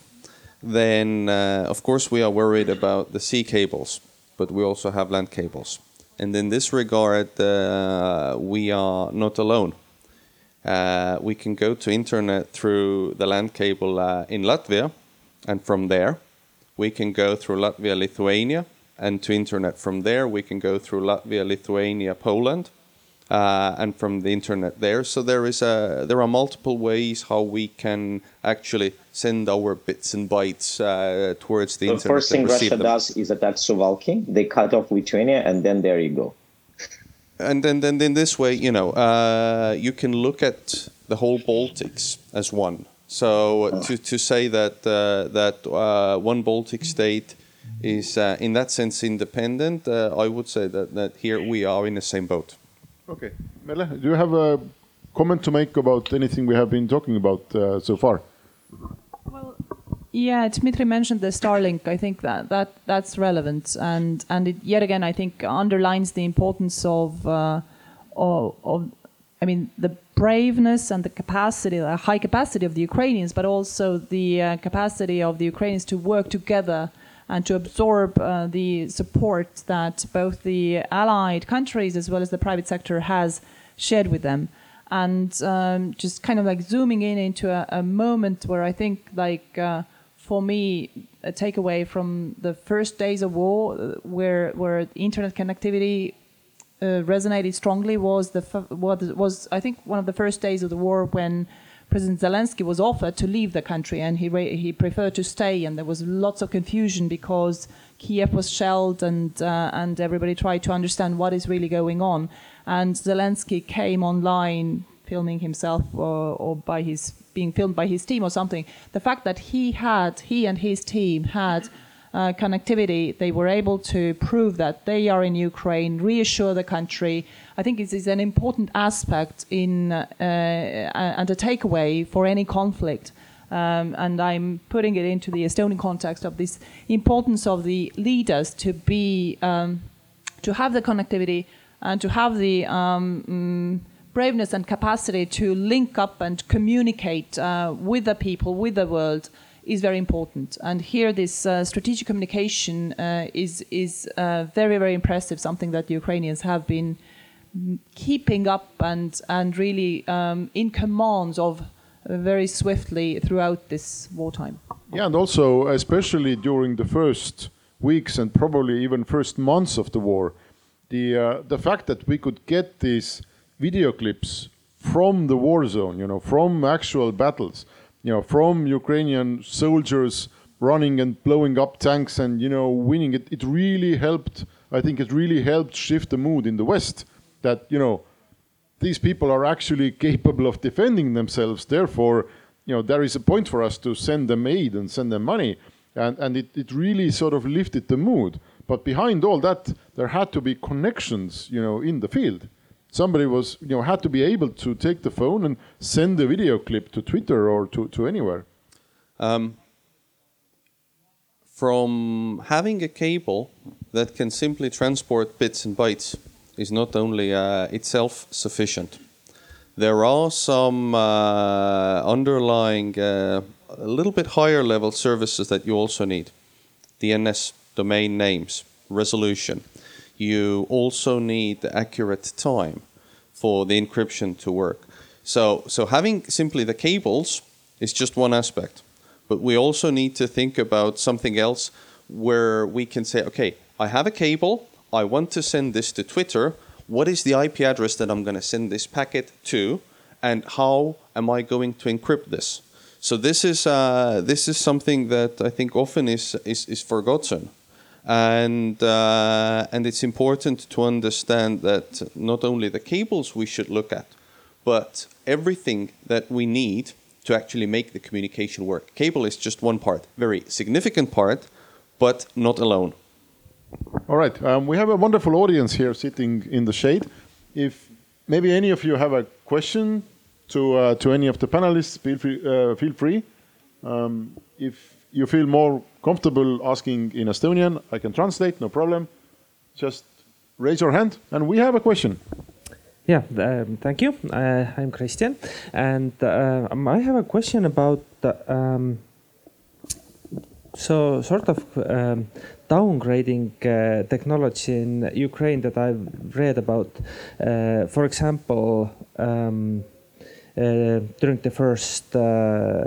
Then, uh, of course, we are worried about the sea cables, but we also have land cables. And in this regard, uh, we are not alone. Uh, we can go to internet through the land cable uh, in Latvia, and from there, we can go through Latvia, Lithuania, and to internet from there, we can go through Latvia, Lithuania, Poland, uh, and from the internet there. So there is a there are multiple ways how we can actually send our bits and bytes uh, towards the internet. The first thing Russia them. does is attack Suwalki. They cut off Lithuania, and then there you go. and then, then in this way, you know, uh, you can look at the whole Baltics as one. So to, to say that uh, that uh, one Baltic state is uh, in that sense independent, uh, I would say that, that here we are in the same boat. Okay. Merle, do you have a comment to make about anything we have been talking about uh, so far? Well, yeah, Dmitry mentioned the Starlink. I think that, that that's relevant, and and it yet again I think underlines the importance of uh, of, of I mean, the braveness and the capacity, the high capacity of the Ukrainians, but also the uh, capacity of the Ukrainians to work together and to absorb uh, the support that both the allied countries as well as the private sector has shared with them. And um, just kind of like zooming in into a, a moment where I think, like, uh, for me, a takeaway from the first days of war, uh, where where internet connectivity uh, resonated strongly, was the what was I think one of the first days of the war when President Zelensky was offered to leave the country, and he he preferred to stay, and there was lots of confusion because Kiev was shelled, and uh, and everybody tried to understand what is really going on, and Zelensky came online filming himself or, or by his being filmed by his team or something. The fact that he had he and his team had uh, connectivity, they were able to prove that they are in Ukraine, reassure the country. I think it is an important aspect in uh, and a takeaway for any conflict. Um, and I'm putting it into the Estonian context of this importance of the leaders to be um, to have the connectivity and to have the um, mm, braveness and capacity to link up and communicate uh, with the people, with the world, is very important. And here, this uh, strategic communication uh, is is uh, very very impressive. Something that the Ukrainians have been keeping up and and really um, in command of very swiftly throughout this wartime. Yeah, and also especially during the first weeks and probably even first months of the war, the uh, the fact that we could get these video clips from the war zone, you know, from actual battles, you know, from Ukrainian soldiers running and blowing up tanks and, you know, winning it, it really helped, I think it really helped shift the mood in the West that, you know, these people are actually [laughs] capable of defending themselves. Therefore, you know, there is a point for us to send them aid and send them money. And, and it, it really sort of lifted the mood. But behind all that, there had to be connections, you know, in the field somebody was you know had to be able to take the phone and send the video clip to Twitter or to, to anywhere. Um, from having a cable that can simply transport bits and bytes is not only uh, itself sufficient. There are some uh, underlying, uh, a little bit higher level services that you also need. DNS, domain names, resolution, you also need the accurate time for the encryption to work. So, so having simply the cables is just one aspect, but we also need to think about something else where we can say, okay, I have a cable, I want to send this to Twitter. What is the IP address that I'm going to send this packet to, and how am I going to encrypt this? So this is uh, this is something that I think often is is, is forgotten and uh, and it's important to understand that not only the cables we should look at, but everything that we need to actually make the communication work. Cable is just one part, very significant part, but not alone. All right, um, we have a wonderful audience here sitting in the shade. If maybe any of you have a question to uh, to any of the panelists, feel free. Uh, feel free. Um, if you feel more comfortable asking in Estonian, I can translate, no problem. Just raise your hand and we have a question. Yeah, um, thank you. Uh, I'm Christian, and uh, I have a question about um, so sort of um, downgrading uh, technology in Ukraine that I've read about. Uh, for example, um, uh, during the first uh,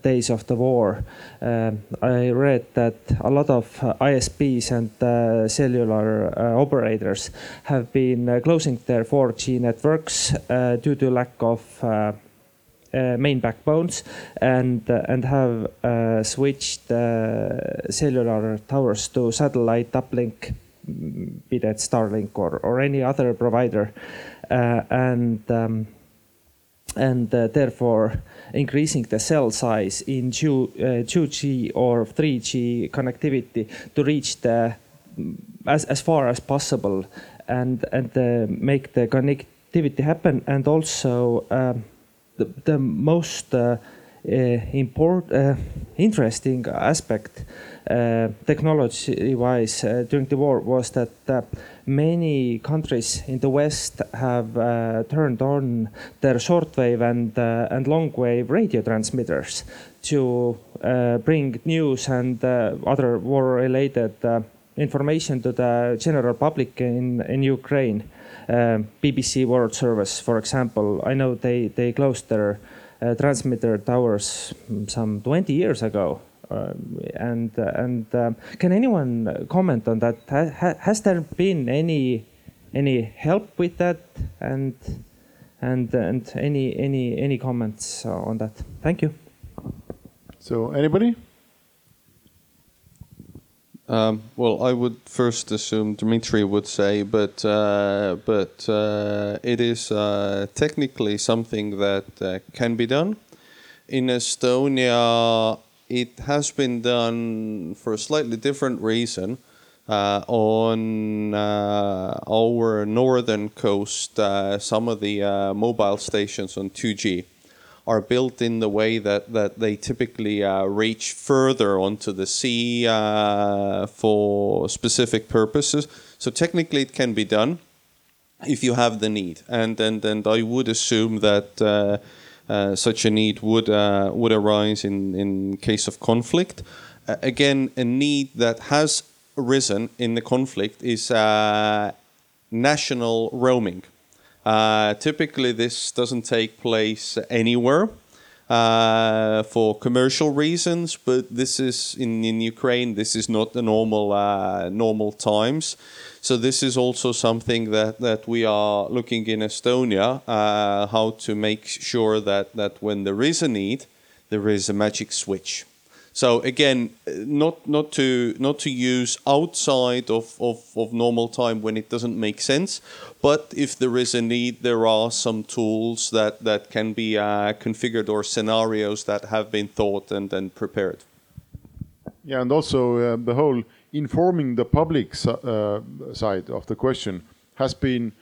days of the war, uh, I read that a lot of ISPs and cellular operators have been closing their 4G networks due to lack of uh, main backbones and uh, and have uh, switched cellular towers to satellite uplink, be that Starlink or, or any other provider, and um, and uh, therefore increasing the cell size in 2, uh, 2G or 3G connectivity to reach the as, as far as possible and and uh, make the connectivity happen and also um, the, the most uh, import, interesting aspect uh, technology-wise uh, during the war was that many countries in the West have turned on their shortwave and and longwave radio transmitters to bring news and other war-related information to the general public in in Ukraine. Uh, BBC World Service, for example, I know they they closed their uh, transmitter towers some 20 years ago. Uh, and uh, and um, can anyone comment on that? Ha has there been any any help with that and and and any any any comments on that? Thank you. So anybody? Um, well, I would first assume Dmitry would say, but uh, but uh, it is uh, technically something that uh, can be done. In Estonia, it has been done for a slightly different reason. Uh, on uh, our northern coast, some of the mobile stations on 2G are built in the way that, that they typically uh, reach further onto the sea uh, for specific purposes. So technically, it can be done if you have the need, and and and I would assume that. Uh, uh such a need would uh, would arise in, in case of conflict. Uh, again, a need that has arisen in the conflict is national roaming. Uh, typically, this doesn't take place anywhere. Uh, for commercial reasons, but this is in, in Ukraine. This is not the normal uh, normal times, so this is also something that, that we are looking in Estonia uh, how to make sure that that when there is a need, there is a magic switch. So again, not not to not to use outside of, of, of normal time when it doesn't make sense, but if there is a need, there are some tools that that can be uh, configured or scenarios that have been thought and and prepared. Yeah, and also uh, the whole informing the public uh, side of the question has been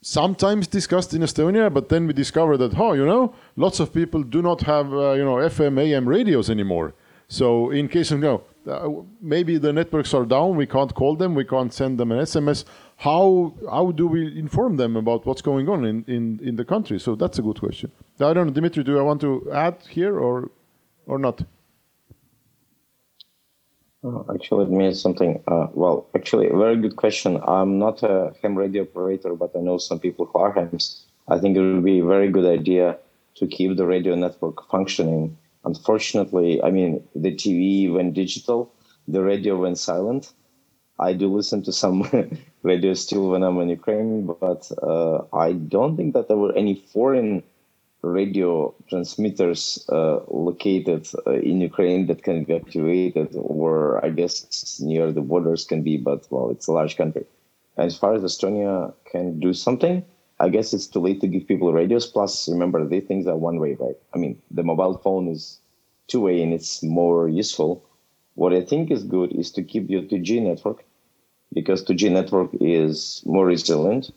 sometimes discussed in Estonia, but then we discovered that, oh, you know, lots of people do not have, uh, you know, FM, AM radios anymore. So in case of no, uh, maybe the networks are down, we can't call them, we can't send them an SMS. How how do we inform them about what's going on in, in, in the country? So that's a good question. I don't know, Dimitri, do I want to add here or or not? Uh, actually, it means something. Uh, well, actually, a very good question. I'm not a ham radio operator, but I know some people who are hams. I think it would be a very good idea to keep the radio network functioning Unfortunately, I mean, the TV went digital, the radio went silent. I do listen to some [laughs] radio still when I'm in Ukraine, but uh, I don't think that there were any foreign radio transmitters uh, located uh, in Ukraine that can be activated, or I guess near the borders can be, but well, it's a large country. As far as Estonia can do something, I guess it's too late to give people radios. Plus, remember, these things are one way, right? I mean, the mobile phone is two way and it's more useful. What I think is good is to keep your 2G network because 2G network is more resilient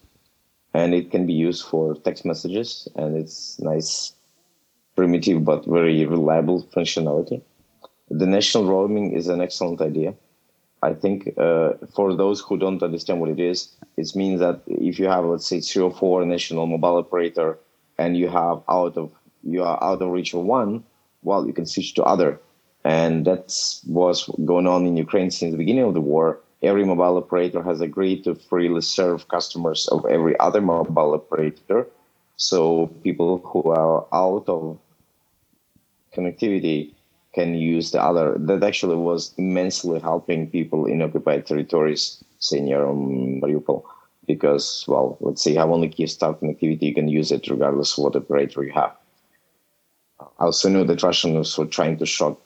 and it can be used for text messages and it's nice, primitive, but very reliable functionality. The national roaming is an excellent idea. I think uh, for those who don't understand what it is, it means that if you have, let's say, three or four national mobile operator, and you have out of you are out of reach of one, well, you can switch to other, and that's what's going on in Ukraine since the beginning of the war. Every mobile operator has agreed to freely serve customers of every other mobile operator. So people who are out of connectivity can use the other. That actually was immensely helping people in occupied territories, say near Mariupol, because, well, let's say have only Kyivstar connectivity, you can use it regardless of what operator you have. I also know that Russians were trying to shoot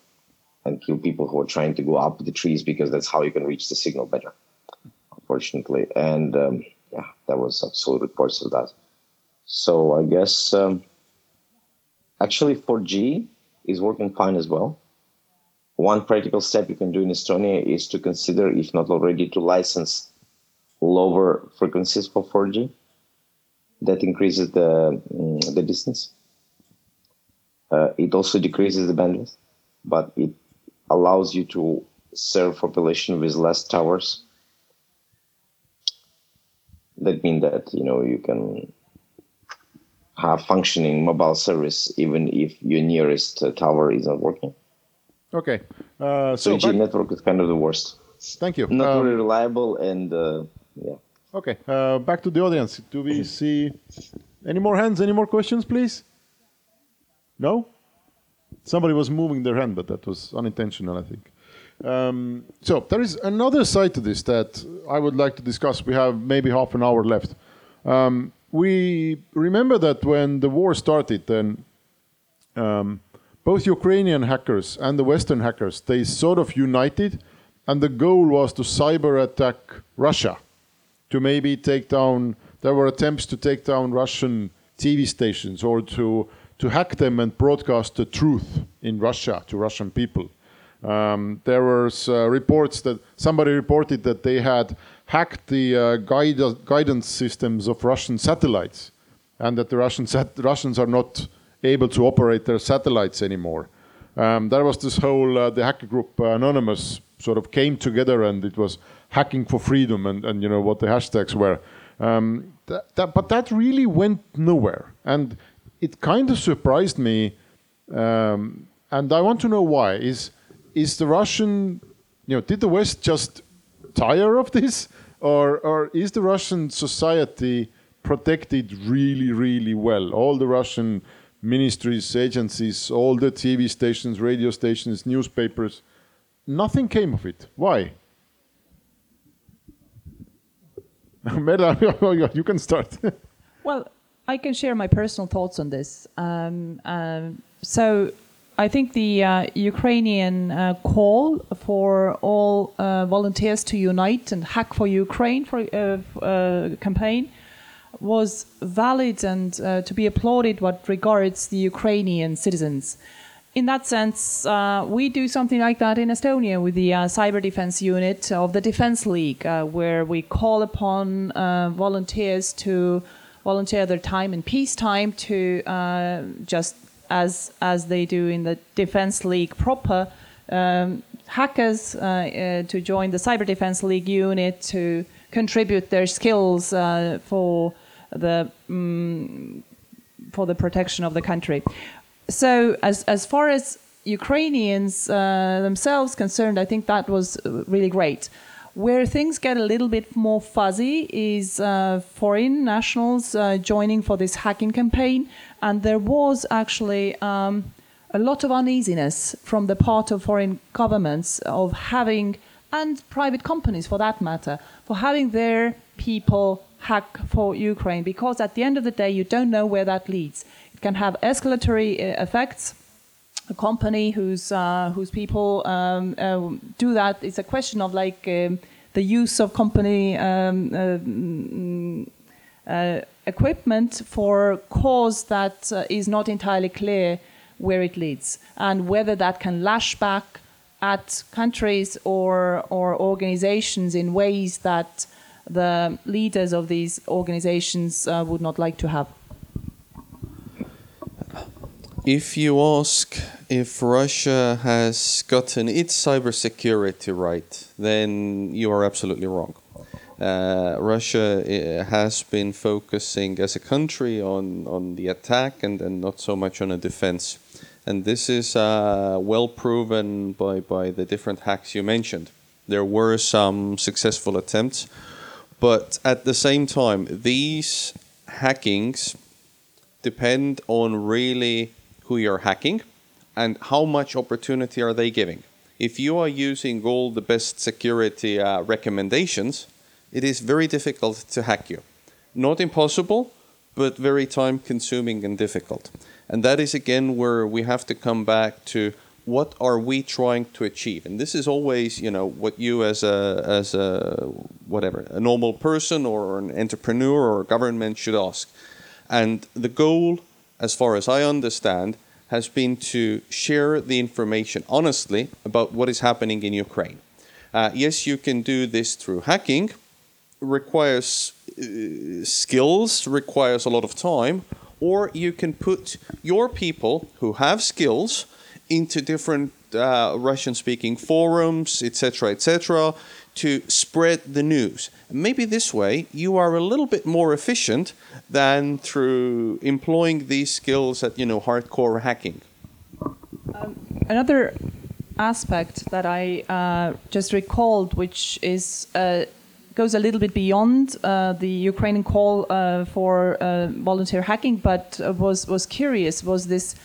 and kill people who are trying to go up the trees because that's how you can reach the signal better, unfortunately. And um, yeah, that was absolute reports of that. So I guess um, actually 4G is working fine as well. One practical step you can do in Estonia is to consider, if not already, to license lower frequencies for 4G. That increases the, mm, the distance. Uh, it also decreases the bandwidth, but it allows you to serve population with less towers. That means that you know you can have functioning mobile service even if your nearest uh, tower isn't working. Okay. Uh, so 3G back- network is kind of the worst. thank you. Not Um, very reliable and uh, yeah. Okay, uh, back to the audience. Do we see any more hands? Any more questions, please? No? Somebody was moving their hand, but that was unintentional, I think. Um, so there is another side to this that I would like to discuss. We have maybe half an hour left. Um, we remember that when the war started, then um, both Ukrainian hackers and the Western hackers they sort of united, and the goal was to cyber attack Russia to maybe take down. There were attempts to take down Russian TV stations or to to hack them and broadcast the truth in Russia to Russian people. Um, there was uh, reports that somebody reported that they had hacked the uh, guide, guidance systems of Russian satellites, and that the Russian sat- Russians are not able to operate their satellites anymore. Um, there was this whole uh, the hacker group uh, Anonymous sort of came together, and it was hacking for freedom, and, and you know what the hashtags were. Um, that, that, but that really went nowhere, and it kind of surprised me. Um, and I want to know why. Is is the Russian, you know, did the West just tire of this, or or is the Russian society protected really, really well? All the Russian ministries, agencies, all the TV stations, radio stations, newspapers, nothing came of it. Why? [laughs] Merle, [laughs] you can start. [laughs] Well, I can share my personal thoughts on this. Um, um, so, I think the uh, Ukrainian uh, call for all uh, volunteers to unite and hack for Ukraine for uh, uh, campaign was valid and uh, to be applauded what regards the Ukrainian citizens. In that sense, we do something like that in Estonia with the cyber defense unit of the Defense League, where we call upon volunteers to volunteer their time in peacetime to just as as they do in the Defense League proper. Um, hackers uh, uh, to join the Cyber Defense League unit to contribute their skills uh, for the mm for the protection of the country. So, as as far as Ukrainians uh, themselves concerned, I think that was really great. Where things get a little bit more fuzzy is uh, foreign nationals uh, joining for this hacking campaign, and there was actually um, a lot of uneasiness from the part of foreign governments of having, and private companies for that matter, for having their people hack for Ukraine, because at the end of the day, you don't know where that leads. It can have escalatory uh, effects a company whose uh, whose people um, uh, do that. It's a question of like um, the use of company um, uh, mm, uh, equipment for cause that uh, is not entirely clear where it leads and whether that can lash back at countries or or organizations in ways that the leaders of these organizations would not like to have. If you ask if Russia has gotten its cybersecurity right, then you are absolutely wrong. Uh, Russia uh, has been focusing as a country on, on the attack and, and not so much on a defense. And this is uh, well proven by, by the different hacks you mentioned. There were some successful attempts, but at the same time, these hackings depend on really who you're hacking and how much opportunity are they giving. If you are using all the best security uh, recommendations, it is very difficult to hack you. Not impossible, but very time consuming and difficult. And that is again where we have to come back to what are we trying to achieve and this is always you know what you as a as a whatever a normal person or an entrepreneur or a government should ask and the goal as far as i understand has been to share the information honestly about what is happening in ukraine uh, yes you can do this through hacking requires uh, skills requires a lot of time or you can put your people who have skills into different uh, Russian-speaking forums, etc., etc., to spread the news. Maybe this way you are a little bit more efficient than through employing these skills at you know hardcore hacking. Another aspect that I uh, just recalled, which is uh, goes a little bit beyond uh, the Ukrainian call uh, for uh, volunteer hacking, but was was curious was this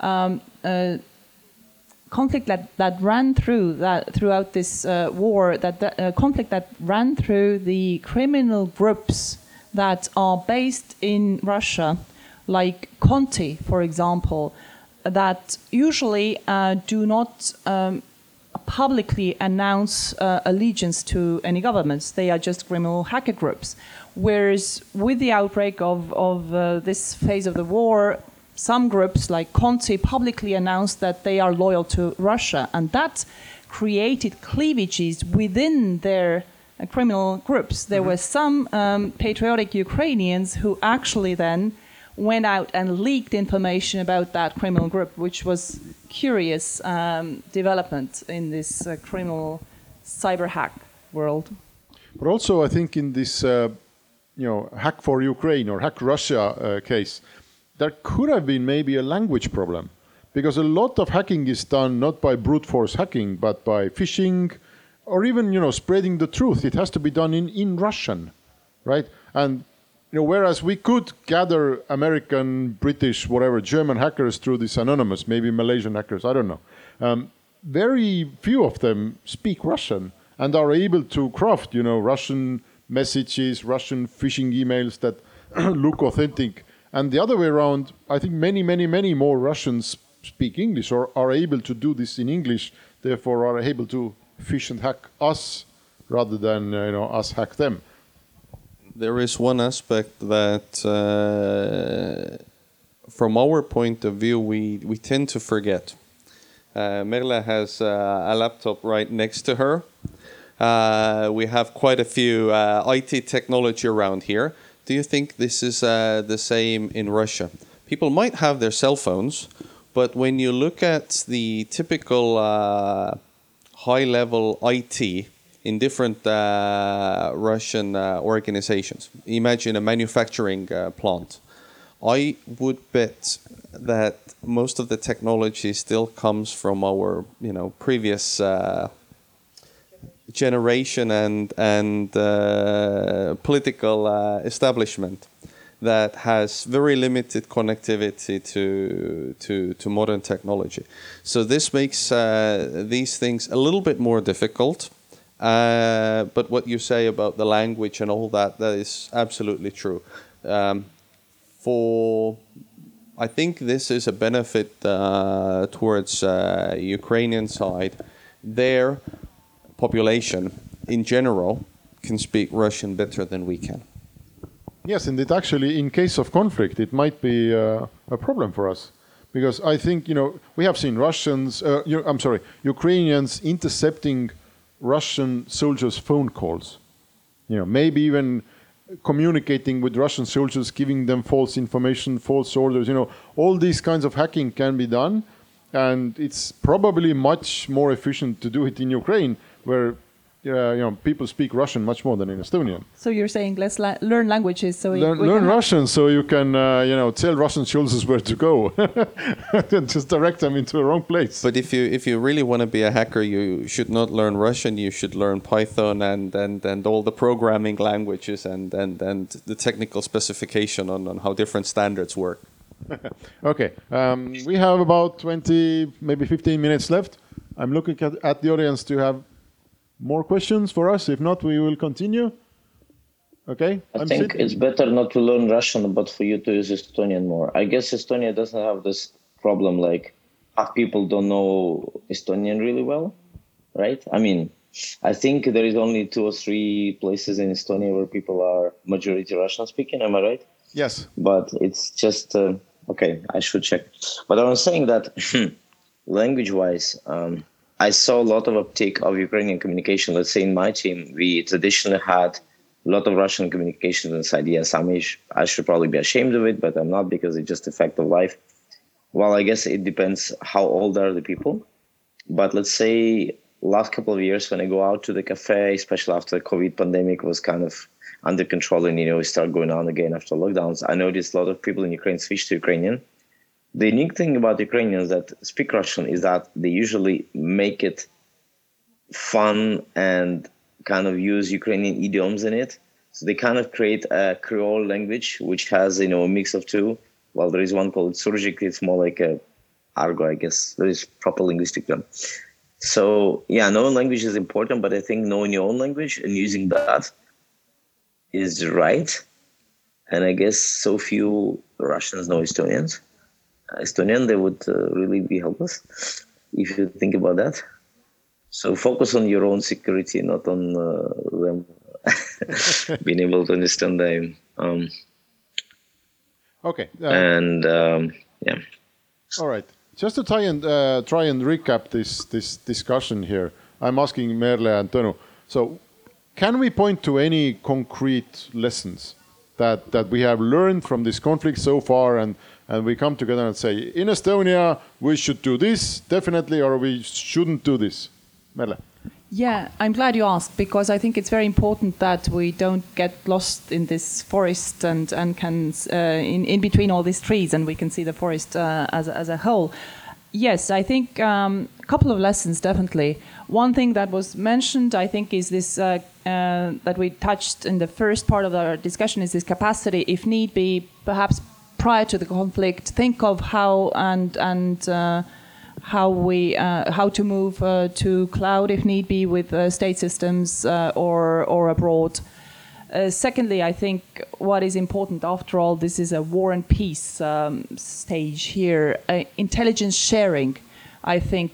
um, uh, conflict that, that ran through that throughout this uh, war that, that uh, conflict that ran through the criminal groups that are based in Russia, like Conti, for example, that usually uh, do not um, publicly announce uh, allegiance to any governments. They are just criminal hacker groups. Whereas with the outbreak of, of uh, this phase of the war, some groups like Conti publicly announced that they are loyal to Russia, and that created cleavages within their uh, criminal groups. There were some um, patriotic Ukrainians who actually then went out and leaked information about that criminal group, which was curious um, development in this uh, criminal cyber hack world. But also, I think in this, uh, you know, hack for Ukraine or hack Russia uh, case, there could have been maybe a language problem, because a lot of hacking is done not by brute force hacking, but by phishing, or even you know spreading the truth. It has to be done in in Russian, right? And you know, whereas we could gather American, British, whatever, German hackers through this anonymous, maybe Malaysian hackers, I don't know. Um, very few of them speak Russian and are able to craft, you know, Russian messages, Russian phishing emails that [clears throat] look authentic. And the other way around, I think many, many, many more Russians speak English or are able to do this in English, therefore are able to phish and hack us rather than, uh, you know, us hack them there is one aspect that, uh, from our point of view, we, we tend to forget. Uh, Merle has uh, a laptop right next to her. Uh, we have quite a few uh, IT technology around here. Do you think this is uh, the same in Russia? People might have their cell phones, but when you look at the typical uh, high level IT, in different uh, Russian uh, organizations. Imagine a manufacturing uh, plant. I would bet that most of the technology still comes from our, you know, previous uh, generation and and uh, political uh, establishment that has very limited connectivity to to to modern technology. So this makes these things a little bit more difficult uh, but what you say about the language and all that, that is absolutely true. Um, for I think this is a benefit uh, towards uh, Ukrainian side. Their population, in general, can speak Russian better than we can. Yes, and it actually, in case of conflict, it might be uh, a problem for us because I think you know we have seen Russians. Uh, I'm sorry, Ukrainians intercepting Russian soldiers' phone calls. You know, maybe even communicating with Russian soldiers, giving them false information, false orders. You know, all these kinds of hacking can be done, and it's probably much more efficient to do it in Ukraine, where uh, you know, people speak Russian much more than in Estonian. So you're saying let's la learn languages so learn, learn Russian so you can uh, you know tell Russian soldiers where to go, and [laughs] just direct them into the wrong place. But if you if you really want to be a hacker, you should not learn Russian. You should learn Python and and, and all the programming languages and, and and the technical specification on, on how different standards work. [laughs] okay, um, we have about 20, maybe 15 minutes left. I'm looking at, at the audience to have more questions for us? If not, we will continue. Okay. I I'm think it's better not to learn Russian, but for you to use Estonian more. I guess Estonia doesn't have this problem like half people don't know Estonian really well, right? I mean, I think there is only two or three places in Estonia where people are majority Russian speaking. Am I right? Yes. But it's just uh, okay. I should check. But I was saying that language wise. Um, I saw a lot of uptake of Ukrainian communication. Let's say in my team, we traditionally had a lot of Russian communications inside. Yes, I should probably be ashamed of it, but I'm not because it's just a fact of life. Well, I guess it depends how old are the people. But let's say last couple of years when I go out to the cafe, especially after the COVID pandemic was kind of under control and you know we start going on again after lockdowns, I noticed a lot of people in Ukraine switch to Ukrainian. The unique thing about Ukrainians that speak Russian is that they usually make it fun and kind of use Ukrainian idioms in it. So they kind of create a Creole language which has you know a mix of two. Well, there is one called Surzhyk. It's more like a argo, I guess. There is proper linguistic term. So yeah, knowing language is important, but I think knowing your own language and using that is right. And I guess so few Russians know Estonians. Estonian, they would uh, really be helpless if you think about that. So focus on your own security, not on uh, them [laughs] being able to understand them. Um, Okay. Uh, and um, yeah. All right. Just to try and uh, try and recap this this discussion here, I'm asking Merle and Tõnu. So, can we point to any concrete lessons that that we have learned from this conflict so far, and and we come together and say, in Estonia we should do this definitely, or we shouldn't do this, Merle? Yeah, I'm glad you asked because I think it's very important that we don't get lost in this forest and and can uh, in in between all these trees and we can see the forest uh, as as a whole. Yes, I think um, a couple of lessons definitely. One thing that was mentioned, I think, is this uh, uh, that we touched in the first part of our discussion is this capacity, if need be, perhaps prior to the conflict, think of how and and. Uh, how we uh, how to move uh, to cloud if need be with uh, state systems uh, or or abroad. Uh, secondly, I think what is important after all, this is a war and peace um, stage here. Intelligence sharing, I think.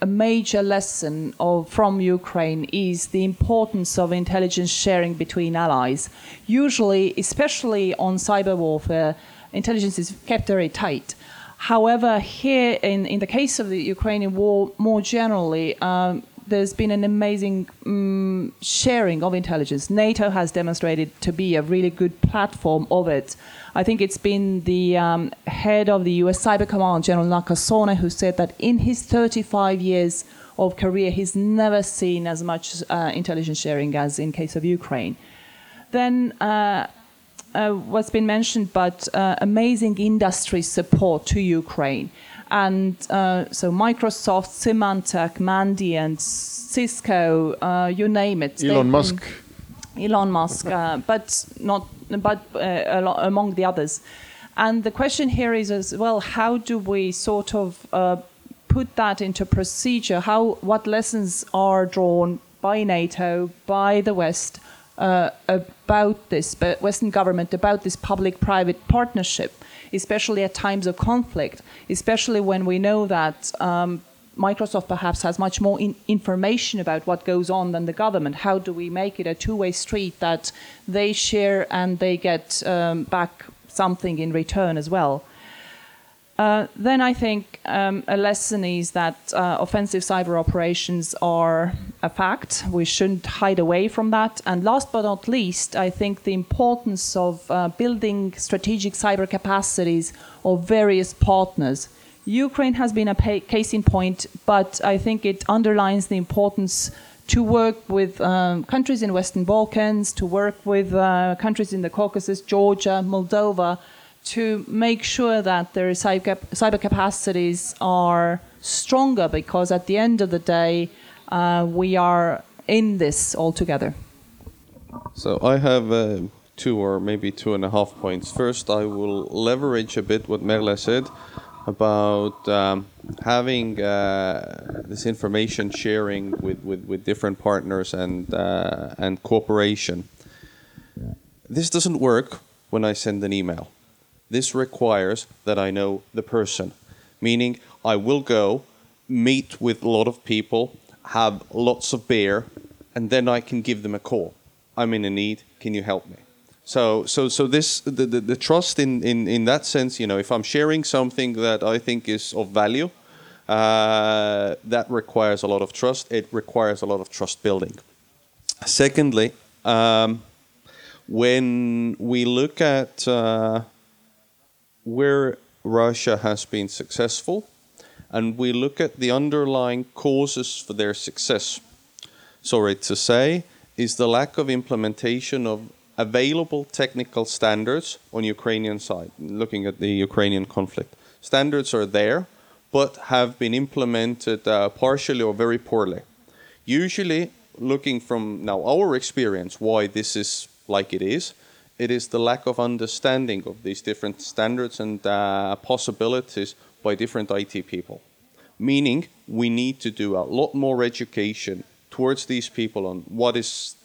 A major lesson of, from Ukraine is the importance of intelligence sharing between allies. Usually, especially on cyber warfare, intelligence is kept very tight. However, here in, in the case of the Ukrainian war, more generally, um, there's been an amazing um, sharing of intelligence. NATO has demonstrated to be a really good platform of it. I think it's been the um, head of the US Cyber Command, General Nakasone, who said that in his 35 years of career, he's never seen as much uh, intelligence sharing as in case of Ukraine. Then uh, uh, what's been mentioned, but uh, amazing industry support to Ukraine. And uh, so Microsoft, Symantec, Mandiant, Cisco, uh, you name it. Elon Musk. Elon Musk, uh, but not, but uh, among the others. And the question here is as well, how do we sort of uh, put that into procedure? How, what lessons are drawn by NATO, by the West, uh, about this but Western government, about this public-private partnership, especially at times of conflict, especially when we know that um, Microsoft perhaps has much more in information about what goes on than the government. How do we make it a two-way street that they share and they get um, back something in return as well? Uh, then I think um, a lesson is that uh, offensive cyber operations are a fact. We shouldn't hide away from that. And last but not least, I think the importance of uh, building strategic cyber capacities of various partners. Ukraine has been a case in point, but I think it underlines the importance to work with um, countries in Western Balkans, to work with uh, countries in the Caucasus, Georgia, Moldova, to make sure that their cyber, capacities are stronger because at the end of the day, uh, we are in this all together. So I have uh, two or maybe two and a half points. First, I will leverage a bit what Merle said about um, having uh, this information sharing with, with, with different partners and uh, and cooperation. This doesn't work when I send an email. This requires that I know the person, meaning I will go meet with a lot of people, have lots of beer, and then I can give them a call. I'm in a need. Can you help me? So, so, so this the, the, the trust in, in in that sense, you know, if I'm sharing something that I think is of value, uh, that requires a lot of trust. It requires a lot of trust building. Secondly, um, When we look at uh, where Russia has been successful, and we look at the underlying causes for their success, sorry to say, is the lack of implementation of available technical standards on Ukrainian side, looking at the Ukrainian conflict. Standards are there, but have been implemented uh, partially or very poorly. Usually, looking from now our experience, why this is like it is, it is the lack of understanding of these different standards and uh, possibilities by different IT people. Meaning, we need to do a lot more education towards these people on what is,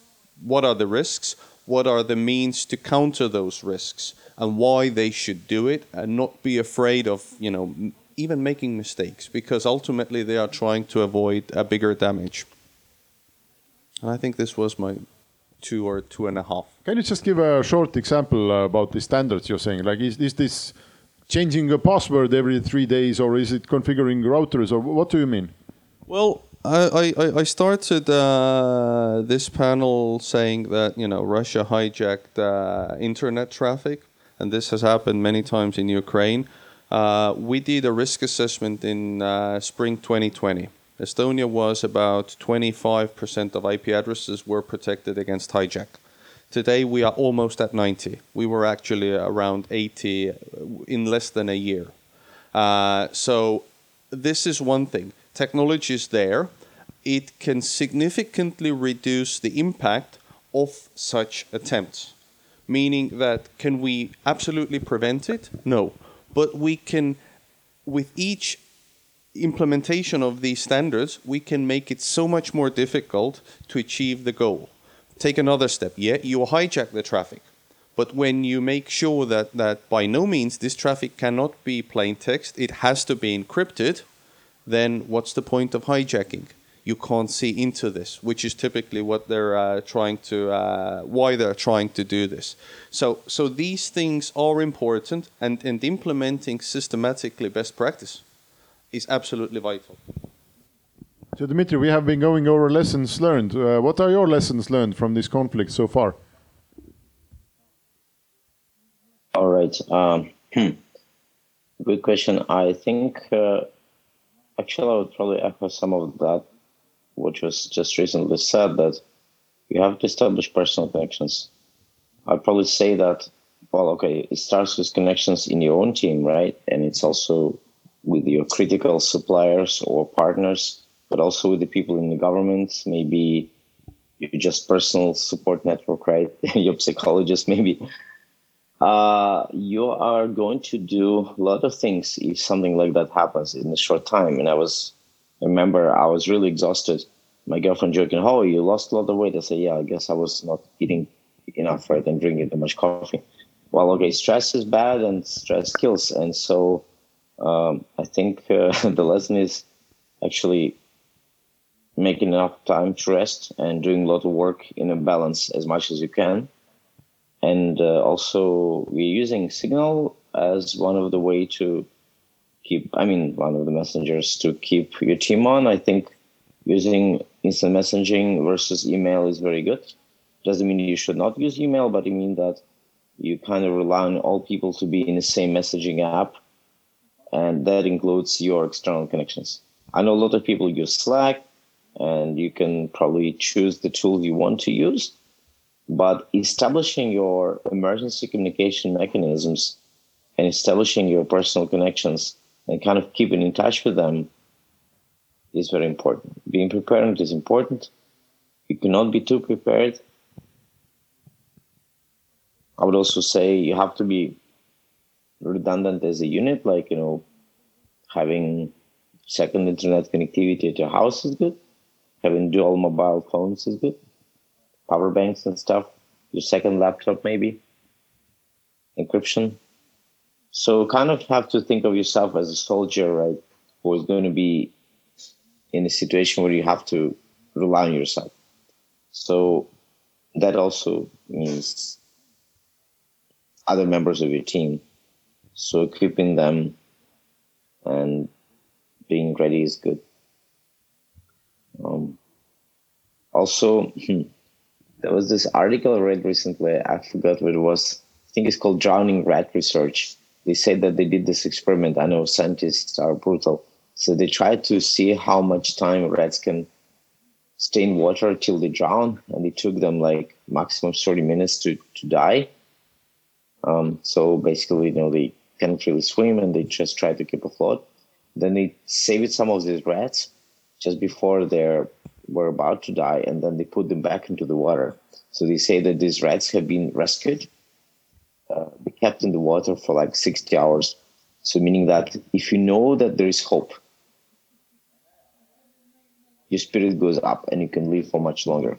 what are the risks, what are the means to counter those risks, and why they should do it, and not be afraid of, you know, even making mistakes, because ultimately they are trying to avoid a bigger damage. And I think this was my two or two and a half. Can you just give a short example uh, about the standards you're saying? Like, is, is this changing a password every three days, or is it configuring routers, or what do you mean? Well, I, I, I started uh, this panel saying that you know Russia hijacked uh, internet traffic, and this has happened many times in Ukraine. Uh, we did a risk assessment in uh, spring 2020. Estonia was about 25% of IP addresses were protected against hijack. Today we are almost at 90. We were actually around 80 in less than a year. Uh, so this is one thing. Technology is there. It can significantly reduce the impact of such attempts. Meaning that can we absolutely prevent it? No. But we can, with each implementation of these standards, we can make it so much more difficult to achieve the goal. Take another step. Yeah, you hijack the traffic. But when you make sure that, that by no means this traffic cannot be plain text, it has to be encrypted, then what's the point of hijacking? You can't see into this, which is typically what they're uh, trying to, uh, why they're trying to do this. So, so these things are important, and, and implementing systematically best practice is absolutely vital. So, Dmitry, we have been going over lessons learned. Uh, what are your lessons learned from this conflict so far? All right. Um, good question. I think uh, actually I would probably echo some of that, which was just recently said that you have to establish personal connections. I'd probably say that, well, okay, it starts with connections in your own team, right? And it's also with your critical suppliers or partners, but also with the people in the government, maybe your just personal support network, right? [laughs] your psychologist, maybe. Uh, you are going to do a lot of things if something like that happens in a short time. And I was, I remember I was really exhausted. My girlfriend joking, "Oh, you lost a lot of weight." I said, "Yeah, I guess I was not eating enough, right, and drinking too much coffee." Well, okay, stress is bad, and stress kills, and so um, I think uh, [laughs] the lesson is actually making enough time to rest and doing a lot of work in a balance as much as you can. And uh, also, we're using Signal as one of the way to keep. I mean, one of the messengers to keep your team on. I think using instant messaging versus email is very good. Doesn't mean you should not use email, but it means that you kind of rely on all people to be in the same messaging app and that includes your external connections. I know a lot of people use Slack, and you can probably choose the tool you want to use, but establishing your emergency communication mechanisms and establishing your personal connections and kind of keeping in touch with them is very important. Being prepared is important. You cannot be too prepared. I would also say you have to be redundant as a unit, like, you know, having second internet connectivity at your house is good. Having dual mobile phones is good. Power banks and stuff. Your second laptop, maybe. Encryption. So, kind of have to think of yourself as a soldier, right? Who is going to be in a situation where you have to rely on yourself. So, that also means other members of your team so equipping them and being ready is good. Um, also, [laughs] there was this article I read recently. I forgot what it was. I think it's called Drowning Rat Research. They said that they did this experiment. I know scientists are brutal. So they tried to see how much time rats can stay in water till they drown, and it took them like maximum 30 minutes to, to die. Um, so basically, you know, they can't really swim and they just try to keep afloat. Then they saved some of these rats just before they were about to die, and then they put them back into the water. So they say that these rats have been rescued, uh, kept in the water for like 60 hours. So meaning that if you know that there is hope, your spirit goes up and you can live for much longer.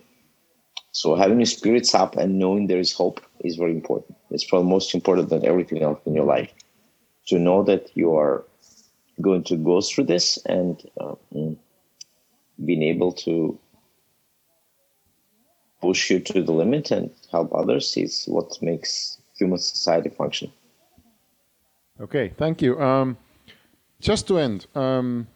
So having your spirits up and knowing there is hope is very important. It's probably most important than everything else in your life. To know that you are going to go through this and uh, being able to push you to the limit and help others is what makes human society function. Okay, thank you. Um, just to end, um,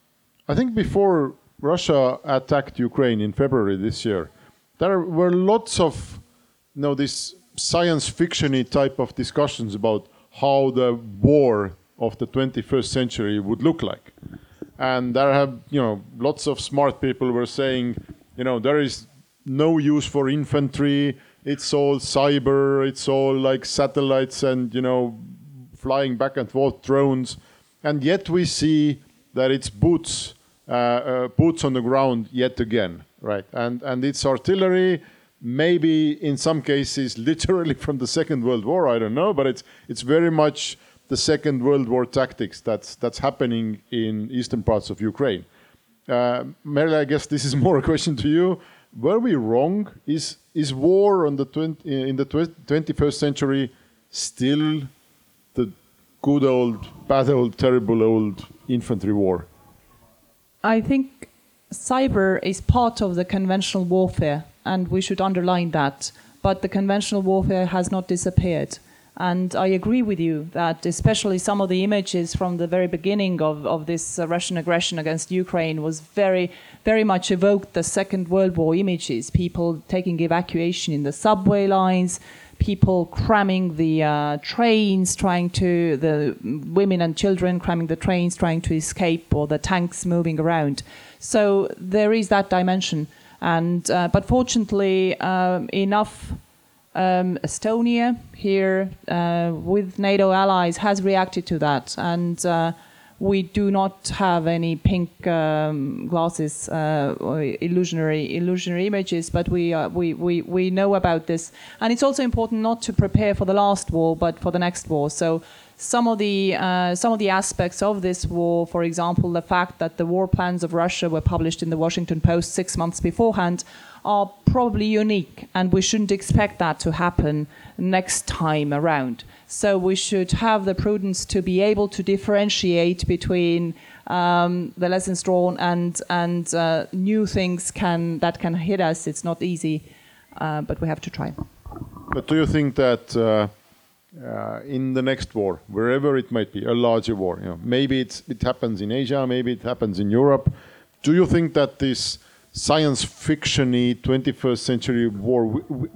I think before Russia attacked Ukraine in February this year, there were lots of, you know, this science fictiony type of discussions about how the war of the 21st century would look like. And there have, you know, lots of smart people were saying, you know, there is no use for infantry. It's all cyber. It's all like satellites and, you know, flying back and forth drones. And yet we see that it's boots uh, uh, boots on the ground yet again, right? And and it's artillery, maybe in some cases [laughs] literally from the Second World War. I don't know, but it's it's very much the Second World War tactics that's that's happening in eastern parts of Ukraine. Uh, Merle, I guess this is [laughs] more a question to you. Were we wrong? Is is war on the 20, in the 21st century still the good old, bad old, terrible old infantry war? I think cyber is part of the conventional warfare, and we should underline that. But the conventional warfare has not disappeared. And I agree with you that, especially some of the images from the very beginning of, of this uh, Russian aggression against Ukraine, was very, very much evoked the Second World War images. People taking evacuation in the subway lines, people cramming the uh, trains, trying to, the women and children cramming the trains, trying to escape, or the tanks moving around. So there is that dimension. And, uh, but fortunately, um, enough um, Estonia here uh, with NATO allies has reacted to that. And uh, we do not have any pink um, glasses uh, or illusionary illusionary images, but we, we, we, we know about this. And it's also important not to prepare for the last war, but for the next war. So some of the uh, some of the aspects of this war, for example, the fact that the war plans of Russia were published in the Washington Post six months beforehand, are probably unique, and we shouldn't expect that to happen next time around. So we should have the prudence to be able to differentiate between um, the lessons drawn and and uh, new things can that can hit us. It's not easy, uh, but we have to try. But do you think that uh, uh in the next war, wherever it might be, a larger war, you know, maybe it happens in Asia, maybe it happens in Europe, do you think that this science fictiony 21st century war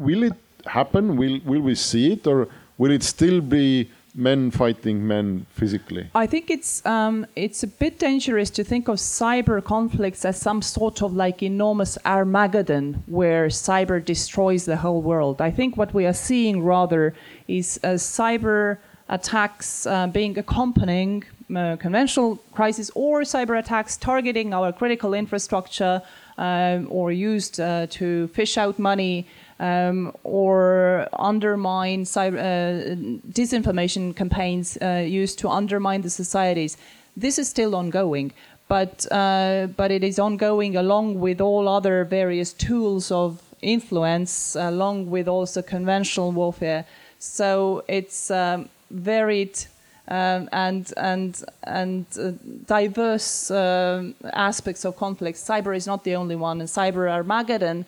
will it happen? Will will we see it, or will it still be men fighting men physically? I think it's um, it's a bit dangerous to think of cyber conflicts as some sort of like enormous Armageddon where cyber destroys the whole world. I think what we are seeing rather is uh, cyber attacks uh, being accompanying uh, conventional crisis or cyber attacks targeting our critical infrastructure um, or used uh, to fish out money um, or undermine cyber, uh, disinformation campaigns uh, used to undermine the societies. This is still ongoing, but uh, but it is ongoing along with all other various tools of influence, along with also conventional warfare. So it's um, varied. Um, and and and uh, diverse uh, aspects of conflicts. Cyber is not the only one, and cyber Armageddon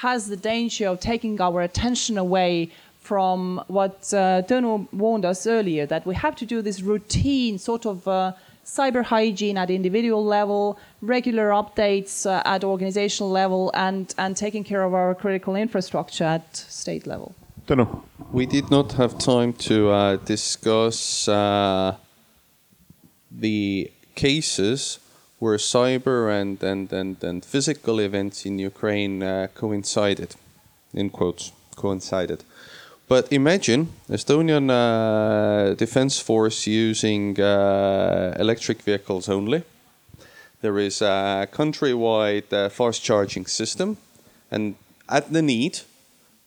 has the danger of taking our attention away from what uh, Tõnu warned us earlier that we have to do this routine sort of uh, cyber hygiene at individual level, regular updates uh, at organizational level, and, and taking care of our critical infrastructure at state level. Tõnu. We did not have time to uh, discuss uh, the cases where cyber and, and, and, and physical events in Ukraine uh, coincided, in quotes, coincided. But imagine Estonian uh, Defense Force using uh, electric vehicles only. There is a countrywide uh, fast charging system, and at the need,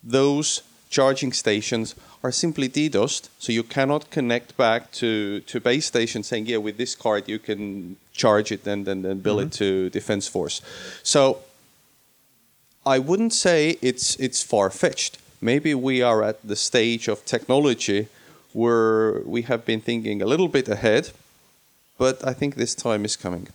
those charging stations are simply DDoSed, so you cannot connect back to, to base station saying, yeah, with this card you can charge it and then and bill it to Defense Force. So I wouldn't say it's it's far fetched. Maybe we are at the stage of technology where we have been thinking a little bit ahead, but I think this time is coming.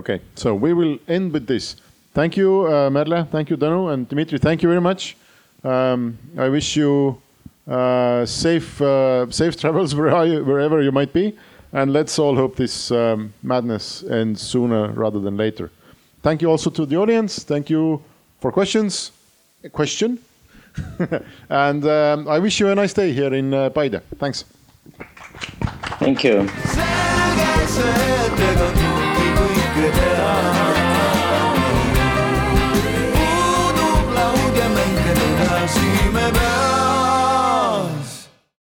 Okay, so we will end with this. Thank you, uh, Merle. Thank you, Tõnu. And Dmitry, thank you very much. Um, I wish you uh, safe, uh, safe travels [laughs] wherever you, might be. And let's all hope this um, madness ends sooner rather than later. Thank you also to the audience. Thank you for questions. A question. [laughs] and um, I wish you a nice day here in uh, Paide. Thanks. Thank you.